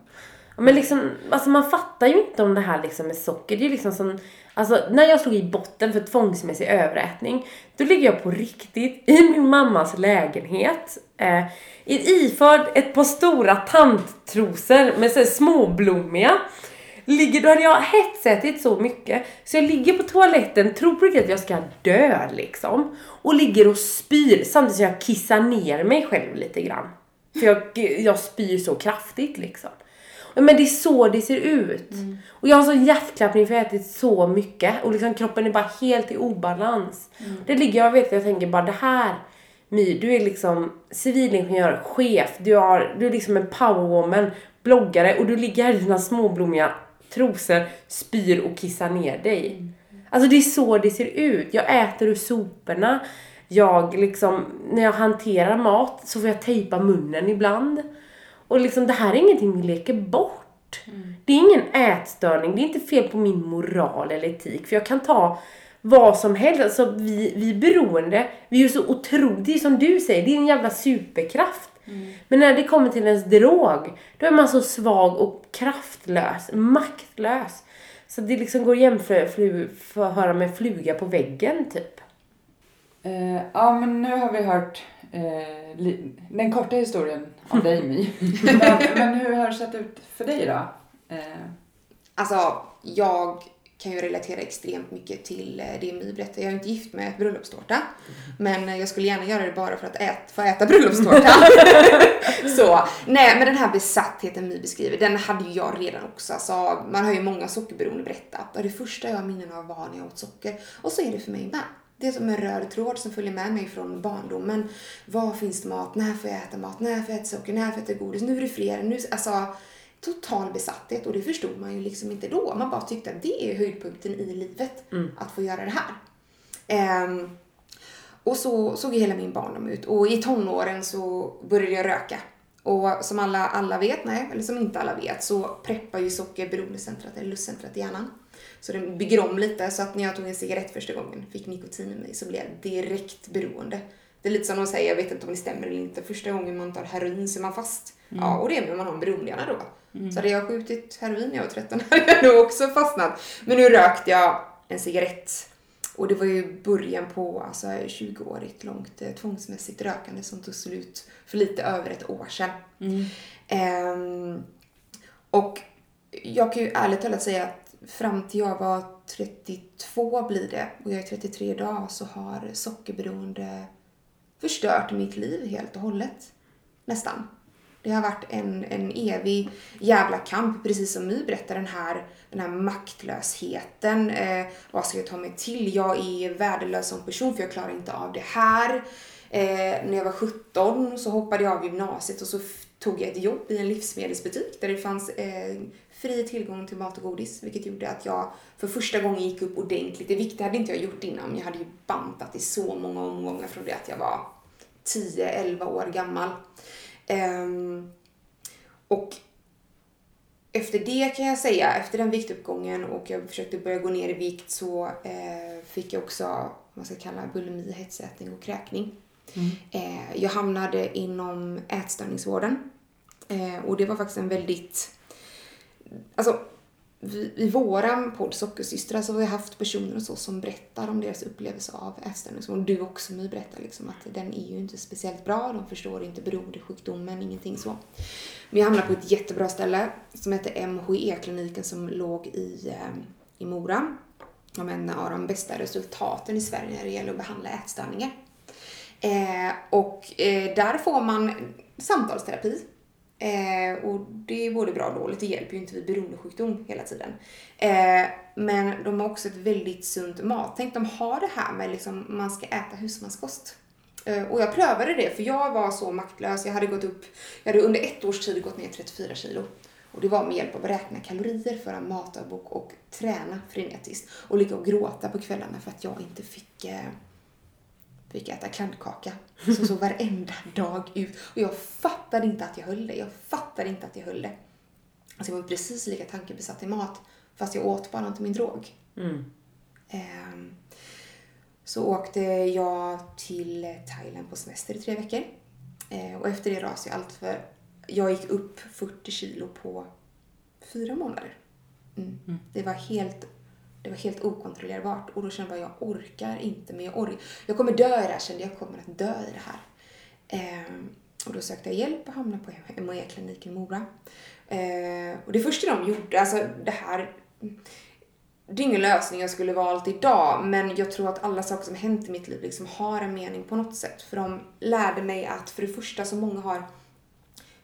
Ja, Men liksom, alltså man fattar ju inte om det här liksom med socker. Det är liksom som, alltså när jag slog i botten för tvångsmässig överätning, då ligger jag på riktigt i min mammas lägenhet, eh, iförd ett par stora tanttrosor med så här småblommiga. Ligger, då hade jag hetsätit så mycket så jag ligger på toaletten, tror på riktigt att jag ska dö liksom. Och ligger och spyr samtidigt som jag kissar ner mig själv lite grann. För jag, jag spyr så kraftigt liksom. Men det är så det ser ut. Och jag har sån hjärtklappning för jag har ätit så mycket. Och liksom kroppen är bara helt i obalans. Det ligger jag och vet, jag tänker bara det här My, du är liksom civilingenjör, chef, du, har, du är liksom en powerwoman, bloggare och du ligger här i dina småblommiga trosor, spyr och kissar ner dig. Alltså det är så det ser ut. Jag äter ur soporna. Jag liksom, när jag hanterar mat så får jag tejpa munnen ibland. Och liksom det här är ingenting vi leker bort. Det är ingen ätstörning, det är inte fel på min moral eller etik. För jag kan ta vad som helst. Alltså vi, vi är beroende, vi är så otroligt, det är som du säger, det är en jävla superkraft. Men när det kommer till ens drog, då är man så svag och kraftlös, maktlös. Så det liksom går att jämföra med fluga på väggen typ.
Eh, ja men nu har vi hört li- den korta historien om dig My. men, men hur har det sett ut för dig då? Eh,
Alltså, jag kan ju relatera extremt mycket till eh, det My berättar. Jag är inte gift med bröllopstårta. Men eh, jag skulle gärna göra det bara för att ät, få äta bröllopstårta. så, nej men den här besattheten My beskriver, den hade ju jag redan också. Alltså, man har ju många sockerberoende berättat. Och det första jag har minnen av var när jag åt socker. Och så är det för mig med. Det är som en röd tråd som följer med mig från barndomen. Var finns det mat? När får jag äta mat? När får jag äta socker? När får jag äta godis? Nu är det fler. Nu, alltså, total besatthet och det förstod man ju liksom inte då. Man bara tyckte att det är höjdpunkten i livet, att få göra det här. Ehm, och så såg hela min barndom ut och i tonåren så började jag röka. Och som alla, alla vet, nej, eller som inte alla vet, så preppar ju socker beroendecentrat eller lustcentrat i hjärnan. Så den bygger om lite så att när jag tog en cigarett första gången, fick nikotin i mig, så blev jag direkt beroende. Det är lite som de säger, jag vet inte om det stämmer eller inte, första gången man tar heroin så är man fast. Ja, och det är när man har en beroendehjärna då. Så hade jag skjutit heroin när jag var 13 hade jag nog också fastnat. Men nu rökte jag en cigarett. Och det var ju början på alltså, 20-årigt långt eh, tvångsmässigt rökande som tog slut för lite över ett år sedan. Ehm, och jag kan ju ärligt talat säga att fram till jag var 32 blir det och jag är 33 idag så har sockerberoende förstört mitt liv helt och hållet. Nästan. Det har varit en, en evig jävla kamp, precis som My berättar, den här, den här maktlösheten. Eh, vad ska jag ta mig till? Jag är värdelös som person för jag klarar inte av det här. Eh, när jag var 17 så hoppade jag av gymnasiet och så tog jag ett jobb i en livsmedelsbutik där det fanns eh, fri tillgång till mat och godis, vilket gjorde att jag för första gången gick upp ordentligt. Det viktiga hade inte jag gjort innan, jag hade ju bantat i så många omgångar från det att jag var 10-11 år gammal. Ehm, och efter det kan jag säga, efter den viktuppgången och jag försökte börja gå ner i vikt så eh, fick jag också vad man ska kalla bulimi, hetsätning och kräkning. Eh, jag hamnade inom ätstörningsvården eh, och det var faktiskt en väldigt, alltså vi, i våran podd Sockersystrar så har vi haft personer och så som berättar om deras upplevelse av ätstörningsvården. Du också My berättar liksom att den är ju inte speciellt bra, de förstår inte beroendesjukdomen, ingenting så. Men jag hamnade på ett jättebra ställe som heter MHE-kliniken som låg i, eh, i Mora. De en av de bästa resultaten i Sverige när det gäller att behandla ätstörningar. Eh, och eh, där får man samtalsterapi. Eh, och det är både bra och dåligt, det hjälper ju inte vid beroendesjukdom hela tiden. Eh, men de har också ett väldigt sunt mat. Tänk de har det här med liksom, man ska äta husmanskost. Eh, och jag prövade det för jag var så maktlös. Jag hade gått upp, jag hade under ett års tid gått ner 34 kilo. Och det var med hjälp av att räkna kalorier, föra matdagbok och träna frenetiskt. Och ligga och gråta på kvällarna för att jag inte fick eh, fick äta kladdkaka. Så, så varenda dag ut. Och jag fattade inte att jag höll det. Jag fattade inte att jag höll det. Alltså jag var precis lika tankebesatt i mat. Fast jag åt bara inte min drog.
Mm.
Ehm, så åkte jag till Thailand på semester i tre veckor. Ehm, och efter det rasade jag allt för jag gick upp 40 kilo på fyra månader. Mm. Det var helt det var helt okontrollerbart och då kände jag jag orkar inte men jag orkar. Jag kommer dö i det här kände jag, jag kommer att dö i det här. Eh, och då sökte jag hjälp och hamnade på MHE-kliniken i Mora. Eh, och det första de gjorde, alltså det här det är ingen lösning jag skulle valt idag, men jag tror att alla saker som hänt i mitt liv liksom har en mening på något sätt. För de lärde mig att för det första så många har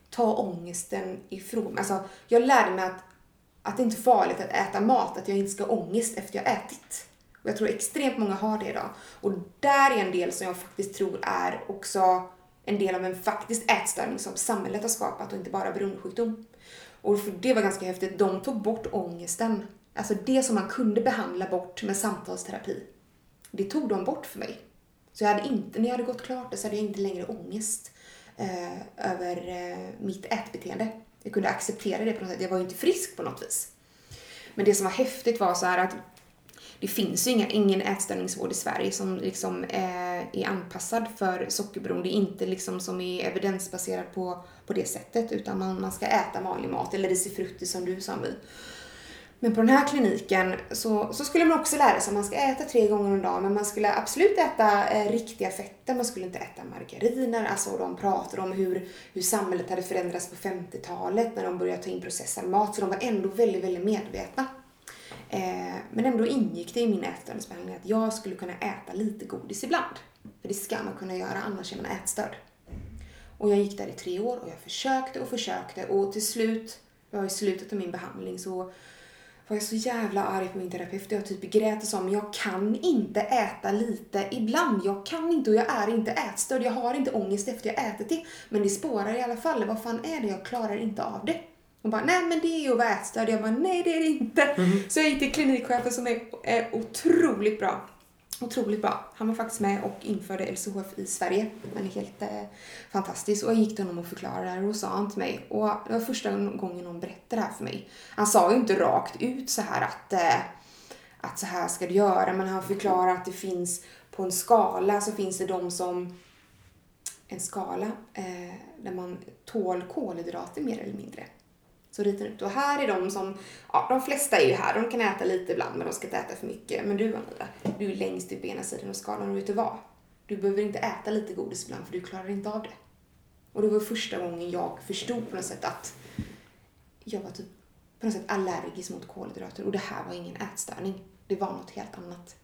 ta ångesten ifrån Alltså, jag lärde mig att, att det inte är farligt att äta mat, att jag inte ska ha ångest efter jag ätit. Och jag tror extremt många har det idag. Och där är en del som jag faktiskt tror är också en del av en faktisk ätstörning som samhället har skapat och inte bara beroendesjukdom. Och för det var ganska häftigt. De tog bort ångesten. Alltså det som man kunde behandla bort med samtalsterapi. Det tog de bort för mig. Så jag hade inte, när jag hade gått klart det så hade jag inte längre ångest eh, över eh, mitt ätbeteende. Jag kunde acceptera det på något sätt. Jag var ju inte frisk på något vis. Men det som var häftigt var så här att det finns ju inga, ingen ätstörningsvård i Sverige som liksom eh, är anpassad för sockerberoende. Inte liksom som är evidensbaserad på, på det sättet utan man, man ska äta vanlig mat eller risifrutti som du sa My. Men på den här kliniken så, så skulle man också lära sig att man ska äta tre gånger om dagen men man skulle absolut äta eh, riktiga fetter, man skulle inte äta margariner. Alltså de pratade om hur, hur samhället hade förändrats på 50-talet när de började ta in processad mat så de var ändå väldigt, väldigt medvetna. Eh, men ändå ingick det i min ätstörningsbehandling att jag skulle kunna äta lite godis ibland. För det ska man kunna göra, annars är man ätstörd. Och jag gick där i tre år och jag försökte och försökte och till slut, ja, i slutet av min behandling så var jag så jävla arg på min terapeut. Jag typ grät och sa men jag kan inte äta lite ibland. Jag kan inte och jag är inte ätstörd. Jag har inte ångest efter jag ätit det. Men det spårar i alla fall. Vad fan är det? Jag klarar inte av det. Hon bara, nej men det är ju att vara ätstörd. Jag bara, nej det är det inte. Mm. Så jag gick till klinikchefen som är, är otroligt bra. Otroligt bra. Han var faktiskt med och införde LCHF i Sverige. Han är helt eh, fantastisk. Och jag gick till honom och förklarade det här och sa han till mig. Och det var första gången någon berättade det här för mig. Han sa ju inte rakt ut så här att, eh, att så här ska du göra. Men han förklarade att det finns på en skala så finns det de som en skala eh, där man tål kolhydrater mer eller mindre. Så ritar ut. Och här är de som, ja de flesta är ju här, de kan äta lite ibland men de ska inte äta för mycket. Men du Anita, du är längst ut på ena sidan av skalan och vet du vad? Du behöver inte äta lite godis ibland för du klarar inte av det. Och det var första gången jag förstod på något sätt att jag var typ på något sätt allergisk mot kolhydrater och det här var ingen ätstörning. Det var något helt annat.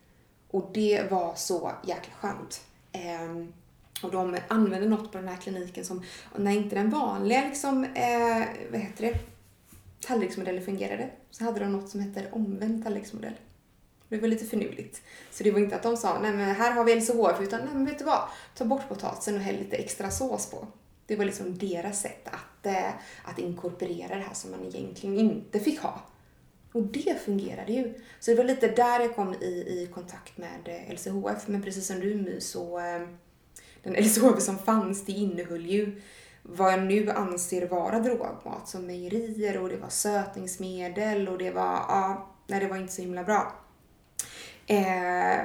Och det var så jäkla skönt. Ehm, och de använde något på den här kliniken som, när inte den vanliga liksom, eh, vad heter det, tallriksmodeller fungerade så hade de något som hette omvänd tallriksmodell. Det var lite finurligt. Så det var inte att de sa, nej men här har vi LCHF, utan nej men vet du vad, ta bort potatisen och häll lite extra sås på. Det var liksom deras sätt att, eh, att inkorporera det här som man egentligen inte fick ha. Och det fungerade ju. Så det var lite där jag kom i, i kontakt med eh, LCHF, men precis som du My så, eh, den LCHF som fanns, det innehöll ju vad jag nu anser vara drogmat som mejerier och det var sötningsmedel och det var, ja, nej det var inte så himla bra. Eh,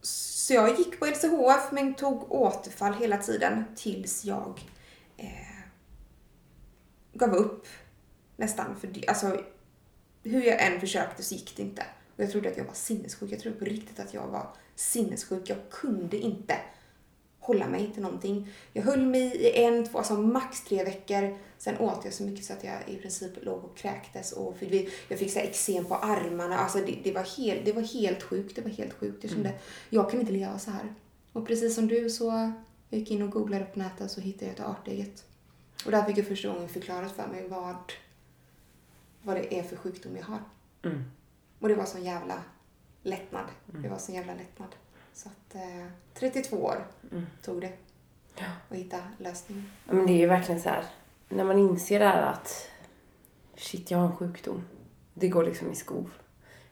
så jag gick på LCHF men tog återfall hela tiden tills jag eh, gav upp nästan. För det, alltså, hur jag än försökte så gick det inte. Och jag trodde att jag var sinnessjuk. Jag trodde på riktigt att jag var sinnessjuk. Jag kunde inte hålla mig till någonting. Jag höll mig i en, två, alltså max tre veckor. Sen åt jag så mycket så att jag i princip låg och kräktes och fick, jag fick så här eksem på armarna. Alltså det, det, var helt, det var helt sjukt. Det var helt sjukt. Jag kände, jag kan inte leva så här. Och precis som du så jag gick in och googlade på nätet så hittade jag ett arteget. Och där fick jag första gången förklarat för mig vad, vad det är för sjukdom jag har.
Mm.
Och det var sån jävla lättnad. Det var sån jävla lättnad. Så att eh, 32 år tog det att hitta lösningen.
Ja, men det är ju verkligen så här. När man inser det här att shit, jag har en sjukdom. Det går liksom i skov.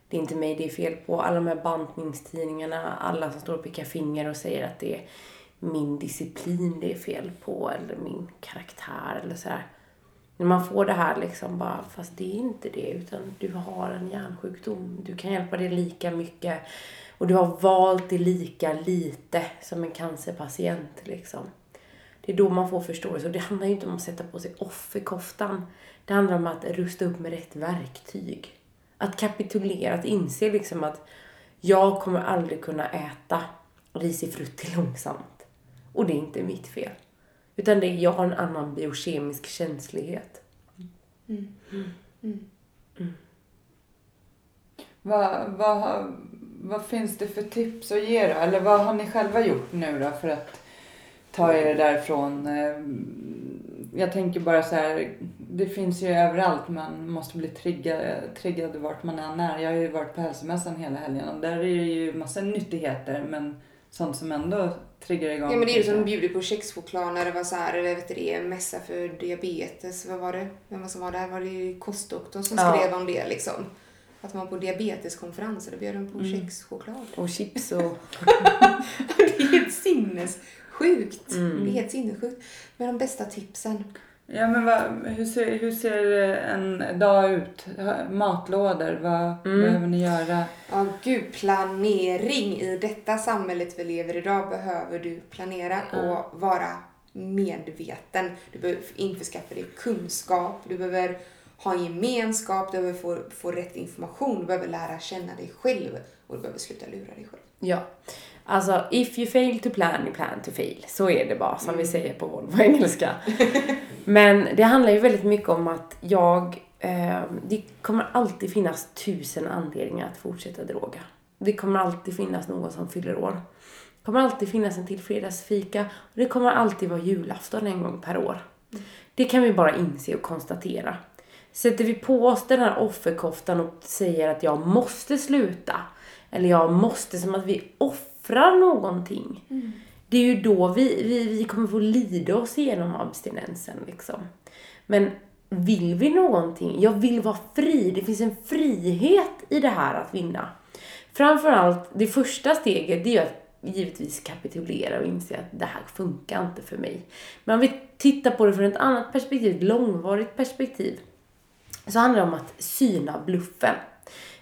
Det är inte mig det är fel på. Alla de här bantningstidningarna, alla som står och pekar finger och säger att det är min disciplin det är fel på eller min karaktär eller så här. När man får det här liksom bara, fast det är inte det utan du har en hjärnsjukdom. Du kan hjälpa dig lika mycket och du har valt det lika lite som en cancerpatient liksom. Det är då man får förståelse. Och det handlar ju inte om att sätta på sig offerkoftan. Det handlar om att rusta upp med rätt verktyg. Att kapitulera, att inse liksom att jag kommer aldrig kunna äta risifrutti långsamt. Och det är inte mitt fel. Utan det är, jag har en annan biokemisk känslighet.
Vad, vad, har- vad finns det för tips att ge då? Eller vad har ni själva gjort nu då för att ta er därifrån? Eh, Jag tänker bara så här, det finns ju överallt. Man måste bli triggad, triggad vart man än är. Jag har ju varit på hälsomässan hela helgen och där är det ju massa nyttigheter men sånt som ändå triggar igång.
Ja men det är ju som de bjuder på kexchoklad när det var så här, eller vet du det, mässa för diabetes. Vad var det? Vem var som var där? Var det kostdoktorn som
Ja.
skrev om det liksom? Att man på diabeteskonferenser, då bjöd de på kexchoklad.
Och chips och...
det är helt sinnessjukt. Det är helt sinnessjukt. Men de bästa tipsen.
Ja men vad, hur, ser, hur ser en dag ut? Matlådor, vad behöver ni göra?
Ja, gud, planering. I detta samhället vi lever idag behöver du planera och vara medveten. Du behöver införskaffa dig kunskap, du behöver ha en gemenskap, du behöver få, få rätt information, du behöver lära känna dig själv och du behöver sluta lura dig själv.
Ja. Alltså, if you fail to plan, you plan to fail. Så är det bara, som vi säger på Volvo engelska. Men det handlar ju väldigt mycket om att jag... Eh, det kommer alltid finnas tusen anledningar att fortsätta droga. Det kommer alltid finnas någon som fyller år. Det kommer alltid finnas en till fredagsfika. Och det kommer alltid vara julafton en gång per år. Det kan vi bara inse och konstatera. Sätter vi på oss den här offerkoftan och säger att jag måste sluta. Eller jag måste, som att vi offrar någonting. Det är ju då vi, vi, vi kommer få lida oss igenom abstinensen liksom. Men vill vi någonting? Jag vill vara fri. Det finns en frihet i det här att vinna. Framförallt, det första steget det är att givetvis kapitulera och inse att det här funkar inte för mig. Men om vi tittar på det från ett annat perspektiv, ett långvarigt perspektiv, så handlar det om att syna bluffen.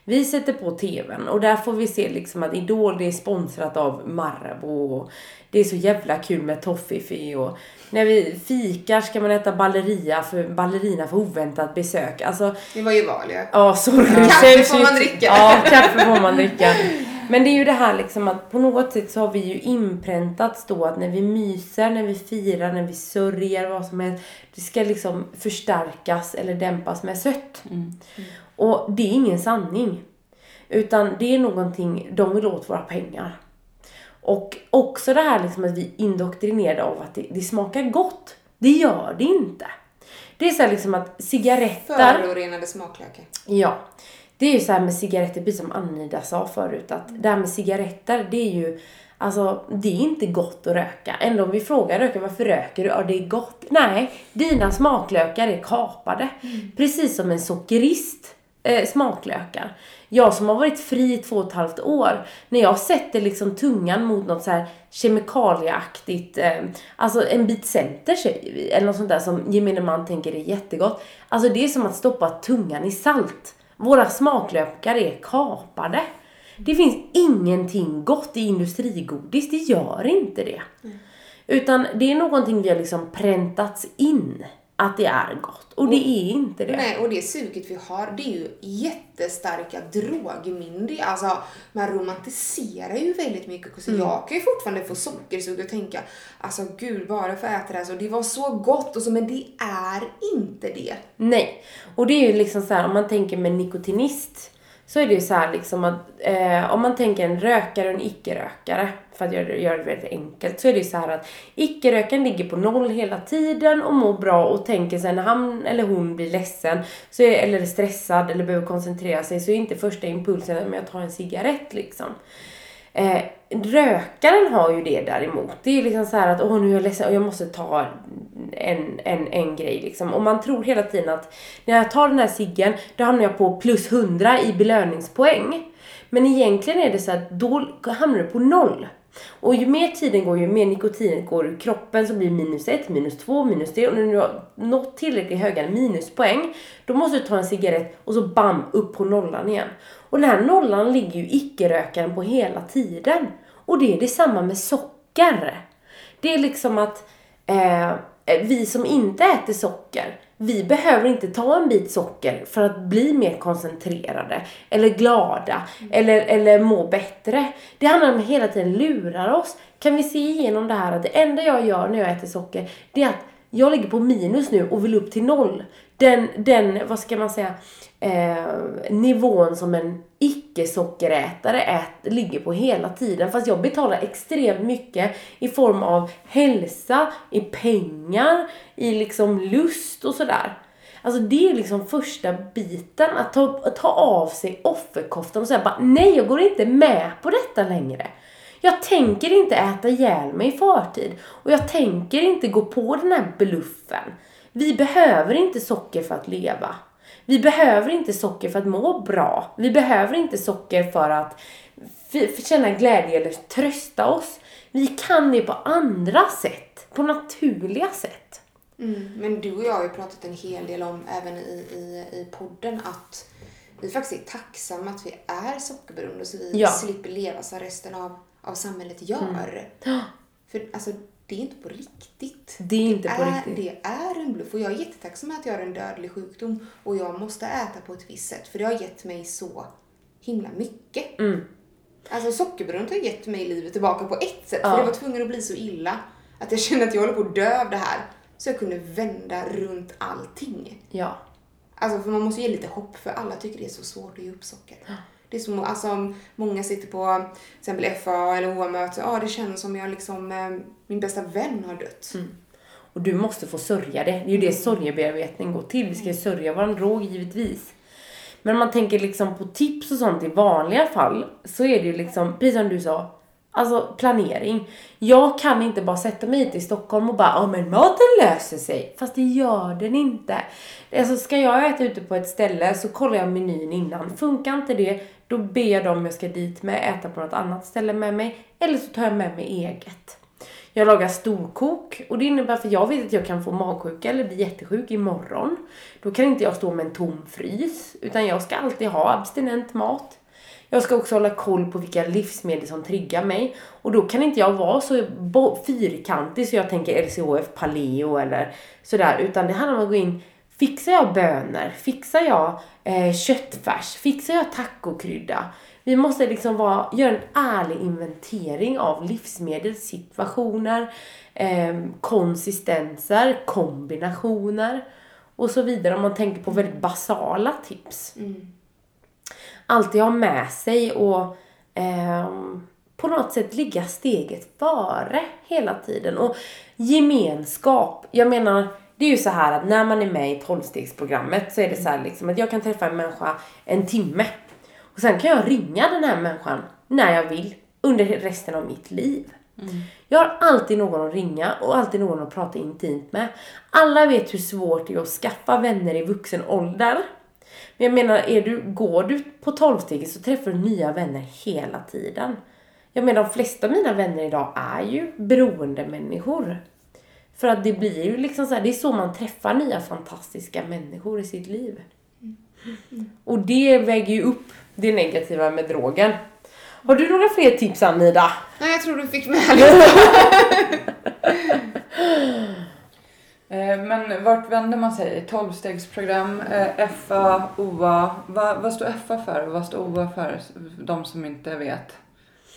Vi sätter på tvn och där får vi se liksom att Idol det är sponsrat av Marabou och det är så jävla kul med toffifee och när vi fikar ska man äta ballerina för, ballerina för oväntat besök. Alltså
Det var ju val.
Ja, sorry.
Kaffe får man dricka.
Ja, kaffe får man dricka. Men det är ju det här liksom att på något sätt så har vi ju inpräntats då att när vi myser, när vi firar, när vi sörjer, vad som helst. Det ska liksom förstärkas eller dämpas med sött. Och det är ingen sanning. Utan det är någonting, de vill åt våra pengar. Och också det här liksom att vi är indoktrinerade av att det, det smakar gott. Det gör det inte. Det är så här liksom att cigaretter...
Förorenade smaklökar.
Ja. Det är ju så här med cigaretter, precis som Anida sa förut, att det här med cigaretter, det är ju Alltså, det är inte gott att röka. Ändå om vi frågar rökare, varför röker du? Ja, det är gott. Nej, dina smaklökar är kapade. Precis som en sockerist eh, smaklökar. Jag som har varit fri i två och ett halvt år, när jag sätter liksom tungan mot något så här kemikalieaktigt, eh, alltså en bit center eller något sånt där som gemene man tänker är jättegott. Alltså det är som att stoppa tungan i salt. Våra smaklökar är kapade. Det finns ingenting gott i industrigodis, det gör inte det. Utan det är någonting vi har liksom präntats in att det är gott. Och det är inte det.
Nej, och det suget vi har, det är ju jättestarka drogminnen. Alltså, man romantiserar ju väldigt mycket. Så
Mm.
jag kan ju fortfarande få sockersug och tänka, alltså gud, bara för att äta det här så, det var så gott och så, men det är inte det.
Nej. Och det är ju liksom så här, om man tänker med nikotinist så är det ju så här liksom att eh, om man tänker en rökare och en icke-rökare, för att göra det, göra det väldigt enkelt, så är det ju så här att icke-rökaren ligger på noll hela tiden och mår bra och tänker sig när han eller hon blir ledsen så är, eller är stressad eller behöver koncentrera sig så är inte första impulsen att jag tar en cigarett liksom. Eh, rökaren har ju det däremot. Det är ju liksom så här att åh nu är jag ledsen och jag måste ta en, en, en grej liksom. Och man tror hela tiden att när jag tar den här ciggen då hamnar jag på plus 100 i belöningspoäng. Men egentligen är det så att då hamnar du på noll. Och ju mer tiden går, ju mer nikotinet går ur kroppen så blir det minus ett, minus två, minus tre. Och när du har nått tillräckligt höga minuspoäng, då måste du ta en cigarett och så bam, upp på nollan igen. Och den här nollan ligger ju icke-rökaren på hela tiden. Och det är detsamma med socker. Det är liksom att eh, vi som inte äter socker, vi behöver inte ta en bit socker för att bli mer koncentrerade eller glada eller, eller må bättre. Det handlar om att hela tiden lurar oss. Kan vi se igenom det här att det enda jag gör när jag äter socker, det är att jag ligger på minus nu och vill upp till noll. Den, den vad ska man säga, eh, nivån som en icke-sockerätare ät, ligger på hela tiden. Fast jag betalar extremt mycket i form av hälsa, i pengar, i liksom lust och sådär. Alltså det är liksom första biten, att ta, att ta av sig offerkoftan och säga bara nej, jag går inte med på detta längre. Jag tänker inte äta ihjäl mig i förtid. Och jag tänker inte gå på den här bluffen. Vi behöver inte socker för att leva. Vi behöver inte socker för att må bra. Vi behöver inte socker för att känna glädje eller trösta oss. Vi kan det på andra sätt. På naturliga sätt.
Mm, men du och jag har ju pratat en hel del om, även i, i, i podden, att vi faktiskt är tacksamma att vi är sockerberoende så vi
Ja.
slipper leva som resten av, av samhället gör. För alltså, det är inte på riktigt.
Det är inte på
är,
riktigt.
Det är en bluff och jag är jättetacksam att jag har en dödlig sjukdom och jag måste äta på ett visst sätt för det har gett mig så himla mycket.
Mm.
Alltså sockerberoendet har gett mig livet tillbaka på ett sätt
Ja.
för det var tvungen att bli så illa att jag kände att jag håller på att dö av det här. Så jag kunde vända runt allting.
Ja.
Alltså för man måste ge lite hopp för alla tycker det är så svårt att ge upp socker. Det är som, alltså många sitter på till exempel FA eller OA-möte, ja det känns som jag liksom, eh, min bästa vän har dött.
Mm. Och du måste få sörja det. Det är ju det sorgebearbetning går till. Vi ska ju sörja våran drog givetvis. Men om man tänker liksom på tips och sånt i vanliga fall så är det ju liksom, precis som du sa, alltså planering. Jag kan inte bara sätta mig hit i Stockholm och bara, ja men maten löser sig. Fast det gör den inte. Alltså ska jag äta ute på ett ställe så kollar jag menyn innan. Funkar inte det, då ber jag dem jag ska dit med äta på något annat ställe med mig. Eller så tar jag med mig eget. Jag lagar storkok och det innebär för jag vet att jag kan få magsjuka eller bli jättesjuk imorgon. Då kan inte jag stå med en tom frys utan jag ska alltid ha abstinent mat. Jag ska också hålla koll på vilka livsmedel som triggar mig och då kan inte jag vara så fyrkantig så jag tänker LCHF paleo eller sådär utan det handlar om att gå in Fixar jag bönor? Fixar jag eh, köttfärs? Fixar jag tacokrydda? Vi måste liksom vara, göra en ärlig inventering av livsmedelssituationer, eh, konsistenser, kombinationer och så vidare om man tänker på väldigt basala tips. Alltid ha med sig och ehm, på något sätt ligga steget före hela tiden. Och gemenskap, jag menar det är ju så här att när man är med i tolvstegsprogrammet så är det så här liksom att jag kan träffa en människa en timme. Och sen kan jag ringa den här människan när jag vill under resten av mitt liv. Jag har alltid någon att ringa och alltid någon att prata intimt med. Alla vet hur svårt det är att skaffa vänner i vuxen ålder. Men jag menar, är du, går du på tolvsteget så träffar du nya vänner hela tiden. Jag menar, de flesta av mina vänner idag är ju beroende människor. För att det blir ju liksom så här, det är så man träffar nya fantastiska människor i sitt liv. Och det väger ju upp det negativa med drogen. Har du några fler tips Anida?
Nej, jag tror du fick med.
Eh, Men vart vänder man sig? 12-stegsprogram, eh, FA, OA. Va, vad står FA för och vad står OA för? De som inte vet.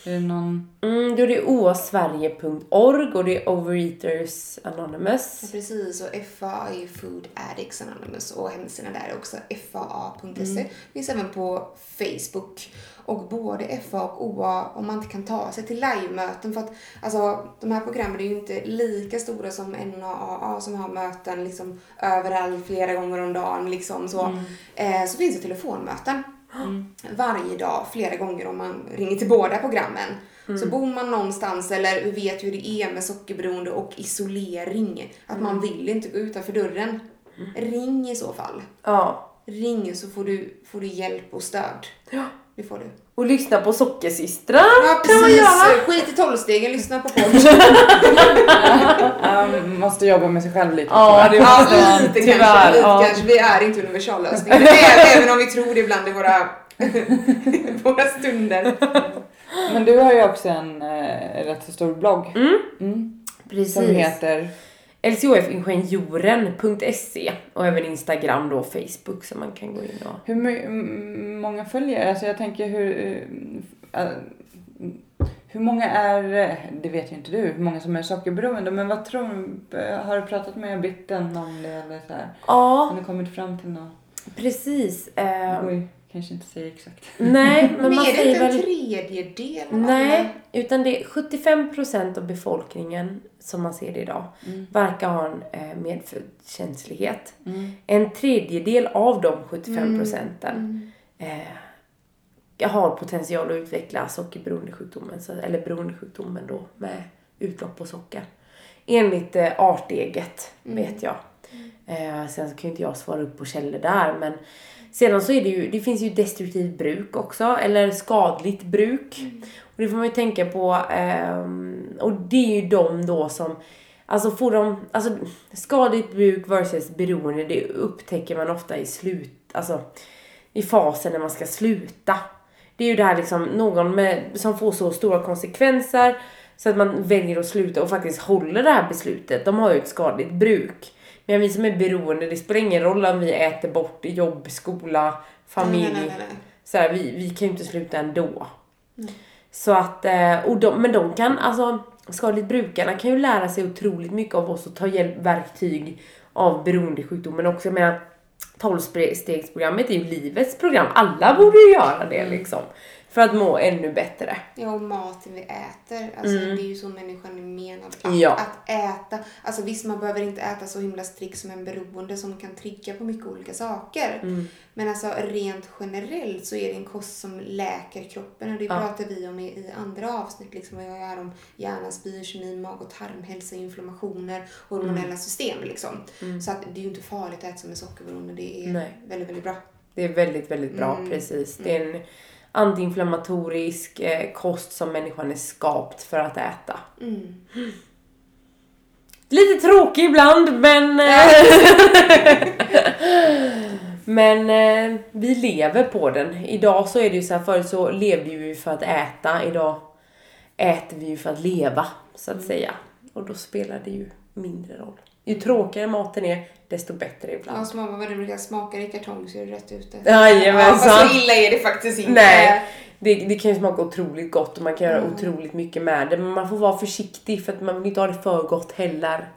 Är det någon...
Mm, då är det oasverige.org och det är Overeaters Anonymous.
Ja, precis, och FAA är ju Food Addicts Anonymous och hemsidan där är också faa.se. Finns även på Facebook. Och både FA och OA, om man inte kan ta sig till livemöten för att alltså, de här programmen är ju inte lika stora som NAAA som har möten liksom överallt flera gånger om dagen liksom så. Eh, så finns det telefonmöten. Varje dag, flera gånger om man ringer till båda programmen. Så bor man någonstans eller vet hur det är med sockerberoende och isolering, att man vill inte gå utanför dörren. Ring i så fall.
Ja.
Ring så får du, får du hjälp och stöd.
ja.
Det får du.
Och lyssna på Sockersystrar
Ja,
kan man göra.
Skit i tolvstegen, lyssna på podd.
Um, måste jobba med sig själv lite.
Ja, det
Ja, lite
Tyvärr.
kanske. Lite
ja.
kanske. Vi är inte universallösningen. Även även om vi tror det ibland i våra, våra stunder.
Men du har ju också en eh, rätt så stor blogg. Mm.
Precis.
Som heter...
lcofingenjoren.se och även Instagram då, Facebook som man kan gå in och...
Hur många följer? Alltså jag tänker hur... eh, eh, hur många är, det vet ju inte du, hur många som är sockerberoende, men vad tror du? Har du pratat med Bitten om det eller så här?
Ja,
Har ni kommit fram till något?
precis. Eh,
Oj, kanske inte säger exakt.
nej, men
Men
man
är det
säger
inte en
väl...
tredjedel av
Nej,
alla?
utan det är 75% av befolkningen som man ser det idag verkar ha en eh, medfödd känslighet. En tredjedel av de 75 procenten eh, har potential att utveckla sockerberoendesjukdomen, eller beroendesjukdomen då med utlopp på socker. Enligt eh, arteget vet jag. Eh, sen så kan ju inte jag svara upp på källor där men sedan så är det ju, det finns ju destruktivt bruk också eller skadligt bruk. Och det får man ju tänka på ehm, och det är ju de då som Alltså får de, alltså skadligt bruk versus beroende det upptäcker man ofta i slut, alltså i fasen när man ska sluta. Det är ju det här liksom någon med, som får så stora konsekvenser så att man väljer att sluta och faktiskt håller det här beslutet. De har ju ett skadligt bruk. Men vi som är beroende, det spelar ingen roll om vi äter bort jobb, skola, familj.
Nej, nej, nej, nej.
Så här, vi, vi kan ju inte sluta ändå. Så att, eh, och de, men de kan, alltså skadligt brukarna kan ju lära sig otroligt mycket av oss och ta hjälp, verktyg av beroendesjukdomen också. Jag menar, 12-stegsprogrammet är ju livets program. Alla borde ju göra det liksom. För att må ännu bättre.
Ja, och maten vi äter. Alltså, Det är ju så människan är menad att,
Ja.
att äta. Alltså visst, man behöver inte äta så himla strikt som en beroende som kan trigga på mycket olika saker. Men alltså rent generellt så är det en kost som läker kroppen och det pratar vi om i, i andra avsnitt. Liksom, jag är om hjärnans biokemi, mag och tarmhälsa, inflammationer, hormonella system. Liksom. Så att det är ju inte farligt att äta som en sockerberoende. Det är
Nej.
väldigt, väldigt bra.
Det är väldigt, väldigt bra,
Mm.
precis. Det är en antiinflammatorisk eh, kost som människan är skapt för att äta.
Mm.
Lite tråkig ibland, men... eh, men eh, vi lever på den. Idag så är det ju så här, förut så levde ju vi för att äta. Idag äter vi ju för att leva, så att säga. Och då spelar det ju mindre roll. Ju tråkigare maten är, desto bättre ibland.
Ja, som mamma vad det brukar smaka i kartong så är det rätt ute.
Jajamensan.
Ja, fast så illa är det faktiskt inte.
Nej, det, det kan ju smaka otroligt gott och man kan göra
Mm.
otroligt mycket med det. Men man får vara försiktig för att man vill inte ha det för gott heller.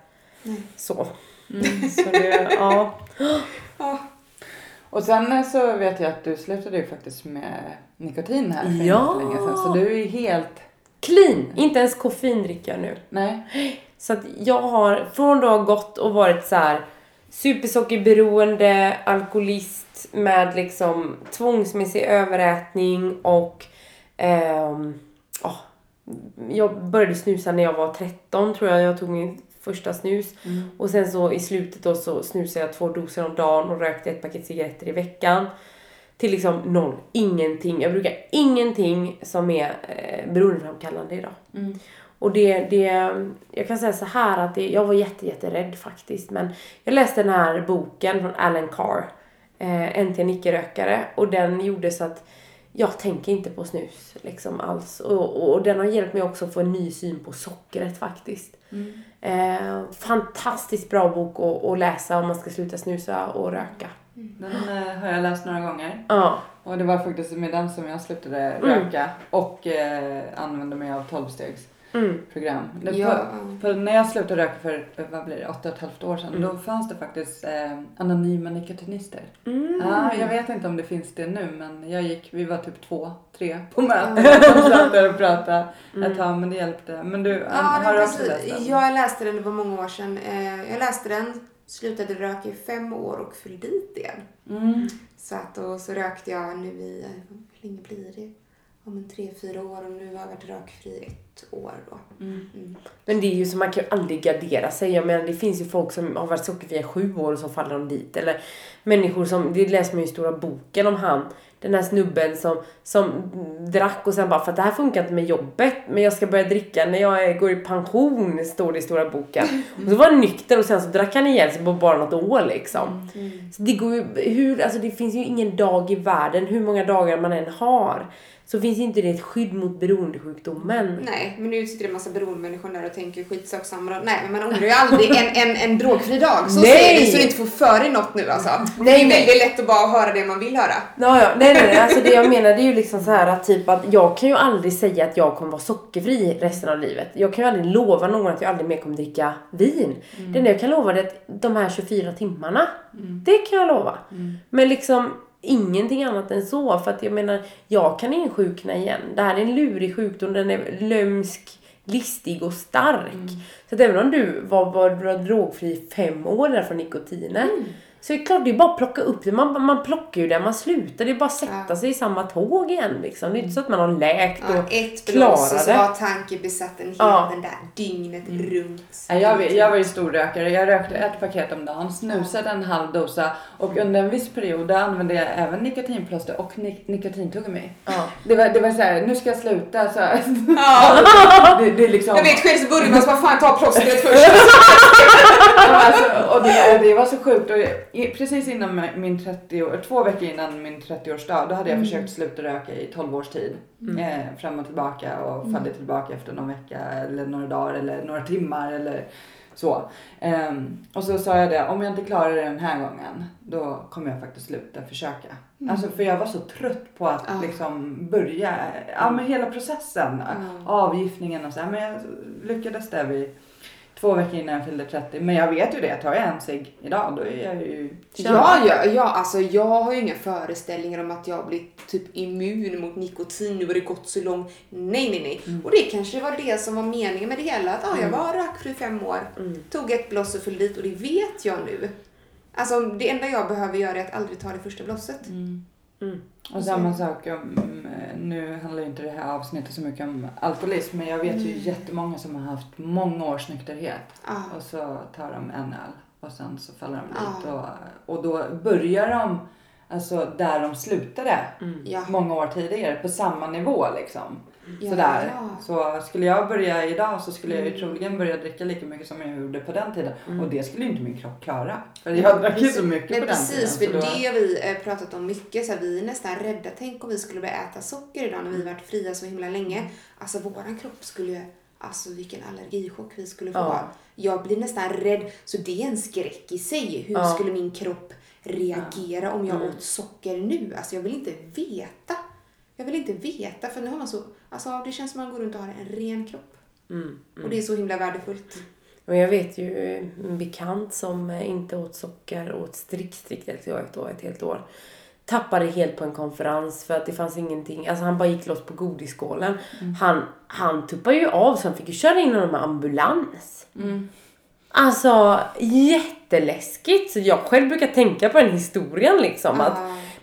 Så. Så det, ja.
Ja.
Och sen så vet jag att du slutade ju faktiskt med nikotin här för
Ja.
inte länge sedan. Så du är helt,
Clean! Inte ens koffein dricker jag nu.
nej.
Så att jag har från då ha gått och varit så här supersockerberoende, alkoholist med liksom tvångsmässig överätning och ehm, ja, jag började snusa när jag var 13 tror jag. Jag tog min första snus. Och sen så i slutet då så snusade jag två doser om dagen och rökte ett paket cigaretter i veckan. Till liksom noll, ingenting. Jag brukar ingenting som är eh, beroendeframkallande idag. Och det, det, jag kan säga så här att det, jag var jätte, jätterädd faktiskt. Men jag läste den här boken från Alan Carr, eh, Äntligen icke-rökare. Och den gjorde så att jag tänker inte på snus liksom alls. Och, och den har hjälpt mig också att få en ny syn på sockret faktiskt. Eh, fantastiskt bra bok att, att läsa om man ska sluta snusa och röka.
Den eh, har jag läst några gånger.
Ja.
Och det var faktiskt med den som jag slutade
Mm.
röka och eh, använde mig av 12-stegs
Mm.
program.
Ja.
på, på, när jag slutade röka för, vad blir det, åtta och ett halvt år sedan,
Mm.
då fanns det faktiskt eh, anonyma nikotinister.
Mm.
Ja, jag vet inte om det finns det nu, men jag gick, vi var typ två, tre på möten och satt där och pratade
Mm.
ett tag, men det hjälpte. Men du,
Ja,
har du också läst den?
Jag läste den, det var många år sedan. Eh, Jag läste den, slutade röka i fem år och fyllde dit igen.
Mm.
Så att, och så rökte jag nu i, hur länge blir det? Om en tre, fyra år och nu har jag varit rökfri ett år då. Mm.
Men det är ju så, man kan ju aldrig gardera sig. Jag menar det finns ju folk som har varit sockerfria i sju år och så faller de dit. Eller människor som, det läser man ju i stora boken om han. Den här snubben som, som drack och sen bara för att det här funkar inte med jobbet men jag ska börja dricka när jag går i pension står det i stora boken. Och så var han nykter och sen så drack han ihjäl sig på bara något år liksom. Så det går ju, hur, alltså det finns ju ingen dag i världen, hur många dagar man än har. Så finns inte det ett skydd mot beroendesjukdomen.
Nej, men nu sitter det en massa beroendemänniskor där och tänker skitsak samma Nej, men man undrar ju aldrig en, en, en drogfri dag. Så
Nej.
säger vi så du inte får för dig något nu alltså.
Nej,
det är väldigt lätt att bara höra det man vill höra.
Ja, ja. Nej, nej, nej. Alltså det jag menar det är ju liksom så här att typ att jag kan ju aldrig säga att jag kommer vara sockerfri resten av livet. Jag kan ju aldrig lova någon att jag aldrig mer kommer dricka vin. Det enda jag kan lova är att de här 24 timmarna, det kan jag lova. Men liksom ingenting annat än så. För att jag menar, jag kan insjukna igen. Det här är en lurig sjukdom, den är lömsk, listig och stark. Så att även om du var, var, var drogfri i fem år från nikotinen. Så är det klart, det är bara att plocka upp det. Man, man plockar ju det man slutar. Det är bara att sätta
Ja.
sig i samma tåg igen liksom. Det är inte så att man har läkt och
Ja, ett
klarar
blås och så
det.
var tankebesatten hela
Ja.
den där dygnet runt.
Ja, Jag, var- jag var ju storrökare. Jag rökte ett paket om dagen, snusade en halv dosa och under en viss period använde jag även nikotinplåster och nik- nikotintuggummi.
Ja.
Det var, det var så här, nu ska jag sluta. Så här.
Ja,
Det, det är liksom,
jag vet själv så börjar man så fan ta plåstret först.
Ja, alltså, och det, det var så sjukt. Och precis innan min 30 år, två veckor innan min 30-årsdag, då hade jag försökt sluta röka i 12 års tid. Eh, fram och tillbaka och fallit tillbaka efter någon vecka eller några dagar eller några timmar eller så. Ehm, och så sa jag det, om jag inte klarar det den här gången, då kommer jag faktiskt sluta försöka. Alltså för jag var så trött på att
Ja.
liksom börja, ja men hela processen, avgiftningen och så här. Men jag lyckades där vid två veckor innan jag fyllde 30. Men jag vet ju det, tar jag en cigg idag då är jag ju
Ja, ja, ja, alltså jag har ju inga föreställningar om att jag blivit typ immun mot nikotin. Nu har det gått så långt. Nej, nej, nej. Och det kanske var det som var meningen med det hela. Att ah, jag var rökfri fem år, tog ett bloss och föll dit och det vet jag nu. Alltså det enda jag behöver göra är att aldrig ta det första blosset.
Och samma sak, om, eh, nu handlar ju inte det här avsnittet så mycket om alkoholism men jag vet ju jättemånga som har haft många års nykterhet
Ja.
och så tar de en öl och sen så faller de dit och, och då börjar de alltså där de slutade
Ja.
många år tidigare på samma nivå liksom.
Ja,
Sådär.
ja.
Så skulle jag börja idag så skulle jag ju troligen börja dricka lika mycket som jag gjorde på den tiden. Och det skulle ju inte min kropp klara. För jag drack ju så mycket
Nej
på den
precis, för
tiden. så då-
det har vi eh, pratat om mycket. Så här, vi är nästan rädda. Tänk om vi skulle börja äta socker idag när vi varit fria så himla länge. Alltså våran kropp skulle, alltså vilken allergichock vi skulle få.
Ja.
Jag blir nästan rädd. Så det är en skräck i sig. Hur skulle min kropp reagera om jag åt socker nu? Alltså jag vill inte veta. Jag vill inte veta för nu har man så, alltså det känns som man går runt och har en ren kropp. Och det är så himla värdefullt.
Och jag vet ju en bekant som inte åt socker, åt strikt, strikt ett, år, ett helt år. Tappade helt på en konferens för att det fanns ingenting, alltså han bara gick loss på godisskålen. Han, han tuppade ju av så han fick ju köra in honom med ambulans. Alltså jätteläskigt. Så jag själv brukar tänka på den historien liksom. Att,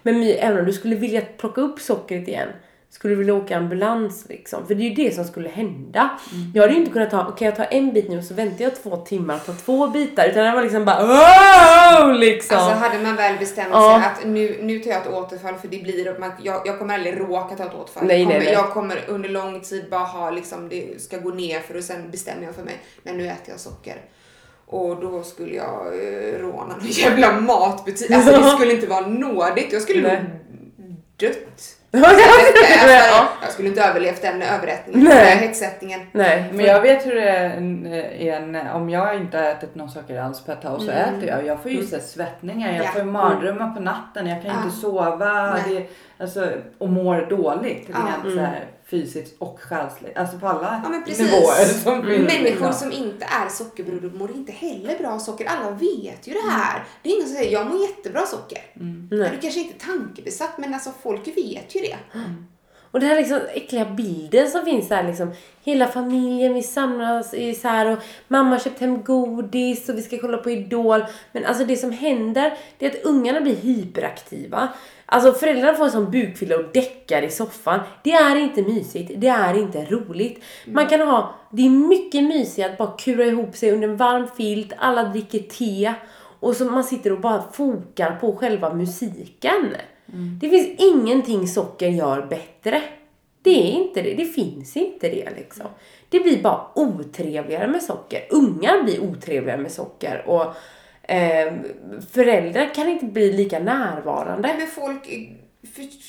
men my, även om du skulle vilja plocka upp sockret igen skulle du vilja åka ambulans liksom? För det är ju det som skulle hända. Jag hade ju inte kunnat ta, okej jag tar en bit nu och så väntar jag två timmar och tar två bitar. Utan det var liksom bara wow, liksom.
Alltså hade man väl bestämt
Ja.
sig att nu, nu tar jag ett återfall för det blir, man, jag, jag kommer aldrig råka ta ett återfall.
Nej,
jag, kommer,
nej, nej.
jag kommer under lång tid bara ha liksom, det ska gå ner för och sen bestämmer jag för mig, nej nu äter jag socker. Och då skulle jag eh, råna någon jävla matbutik. Alltså det skulle inte vara nådigt. Jag skulle nog dött. Alltså, jag skulle inte överlevt den överrättningen, den
Nej.
här hetsättningen.
Nej,
Men jag vet hur det är, en, en, om jag inte har ätit någon socker alls på ett tag så äter jag. Jag får ju här svettningar, jag
Ja.
får mardrömmar på natten, jag kan
Ja.
inte sova det, alltså, och mår dåligt.
Ja.
Rent så här, fysiskt och själsligt. Alltså på alla
Ja men precis.
nivåer. Som finns,
Människor som inte är sockerberoende mår inte heller bra av socker. Alla vet ju det här. Det är ingen som säger jag mår jättebra av socker.
Nej.
Du kanske inte är tankebesatt men alltså folk vet ju det.
Och den här liksom äckliga bilden som finns där liksom. Hela familjen, vi samlas i så här och mamma har köpt hem godis och vi ska kolla på Idol. Men alltså det som händer, det är att ungarna blir hyperaktiva. Alltså föräldrarna får en sån bukfylla och däckar i soffan. Det är inte mysigt, det är inte roligt. Man kan ha, det är mycket mysigare att bara kura ihop sig under en varm filt, alla dricker te. Och så man sitter och bara fokar på själva musiken. Det finns ingenting socker gör bättre. Det är inte det. Det finns inte det liksom. Det blir bara otrevligare med socker. Ungar blir otrevligare med socker. Och eh, föräldrar kan inte bli lika närvarande.
Men folk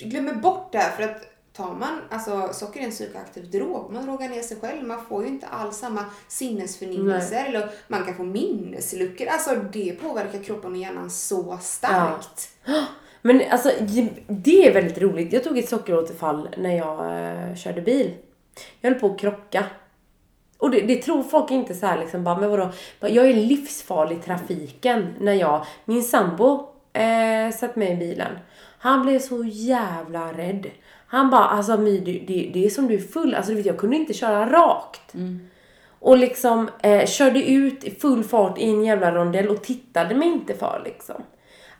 glömmer bort det här för att tar man, alltså socker är en psykoaktiv drog, man drogar ner sig själv, man får ju inte alls samma sinnesförnimmelser eller man kan få minnesluckor. Alltså det påverkar kroppen och hjärnan så starkt.
Men alltså, det är väldigt roligt. Jag tog ett sockeråterfall när jag eh, körde bil. Jag höll på att krocka. Och det, det tror folk inte så här liksom bara, men vadå? Jag är livsfarlig i trafiken när jag, min sambo eh, satt med i bilen. Han blev så jävla rädd. Han bara, alltså My, det, det, det är som du är full. Alltså du vet, jag kunde inte köra rakt. Och liksom eh, körde ut i full fart i en jävla rondell och tittade mig inte för liksom.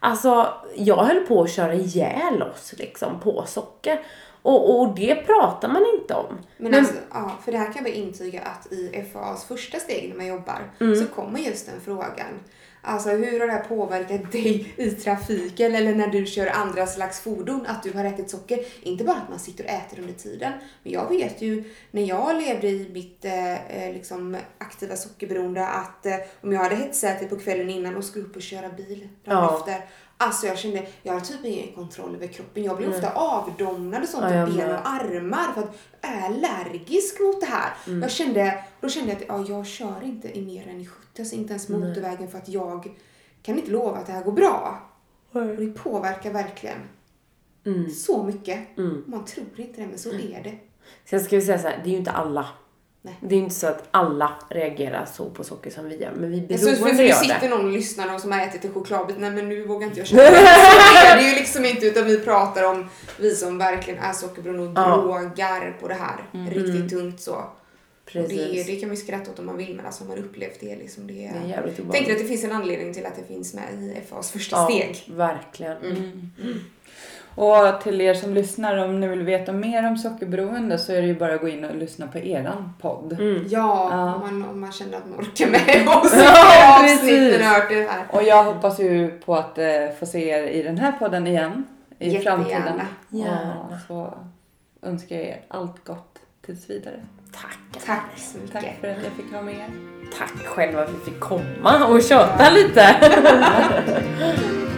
Alltså, jag höll på att köra ihjäl oss liksom på socker. Och, och det pratar man inte om.
Men, alltså, ja, för det här kan jag intyga att i FAAs första steg när man jobbar så kommer just den frågan. Alltså hur har det här påverkat dig i trafiken eller när du kör andra slags fordon att du har ätit socker? Inte bara att man sitter och äter under tiden. Men jag vet ju när jag levde i mitt eh, eh, liksom aktiva sockerberoende att eh, om jag hade hetsätit på kvällen innan och skulle upp och köra bil dagen
Ja.
efter. Alltså jag kände, jag har typ ingen kontroll över kroppen. Jag blir ofta avdomnad och sånt
Ja,
i ben och armar för att jag är allergisk mot det här.
Mm.
Jag kände, då kände jag att ja, jag kör inte i mer än i 70, alltså inte ens motorvägen för att jag kan inte lova att det här går bra. Och det påverkar verkligen
Mm.
så mycket. Man tror inte det, men så är det.
Sen ska vi säga så här, det är ju inte alla.
Nej.
Det är inte så att alla reagerar så på socker som vi gör. Men vi
Så för, för
beroende
det
gör
sitter
det.
någon och lyssnar och som har ätit en chokladbit, nej men nu vågar inte jag köpa det. Är det ju liksom inte utan vi pratar om vi som verkligen är sockerberoende och
Ja.
drogar på det här riktigt tungt så. Det, det kan man ju skratta åt om man vill men alltså har man upplevt det liksom det
Det är
är...
jävligt
tänker att det finns en anledning till att det finns med i FAs första
Ja,
steg.
verkligen.
Och till er som lyssnar, om ni vill veta mer om sockerberoende så är det ju bara att gå in och lyssna på eran podd.
Mm.
Ja,
Ja.
Om, man, om man känner att man orkar med oss
Ja,
avsnitten
precis.
och hört det här.
Och jag hoppas ju på att eh, få se er i den här podden igen i
Jättegärna.
framtiden.
Gärna.
Och så önskar jag er allt gott tills vidare.
Tack.
Tack så mycket.
Tack för att jag fick vara med er.
Tack själva att vi fick komma och köta lite.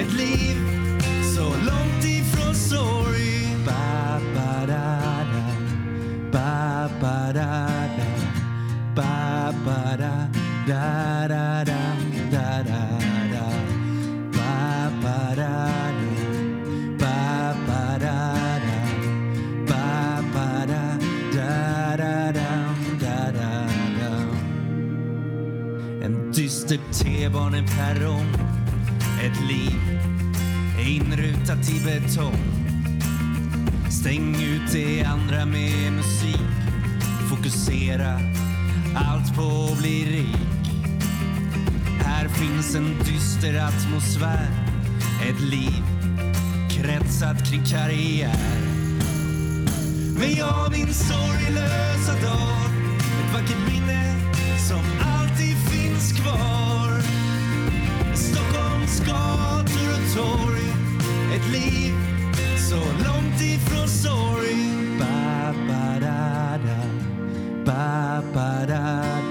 Ett liv så långt ifrån sorg. Ba, ba, da, da. Ba, ba da da. Ba ba da da da da. Da da da. Ba ba da da. Ba ba da da. Ba ba da da da da. Da da da. En dyster T-baneperrong ett liv inrutat i betong. Stäng ut det andra med musik. Fokusera allt på att bli rik. Här finns en dyster atmosfär. Ett liv kretsat kring karriär. Men jag min sorglösa dag. Ett vackert minne Och torg Ett liv så långt ifrån sorg. Ba ba da da. Ba ba da da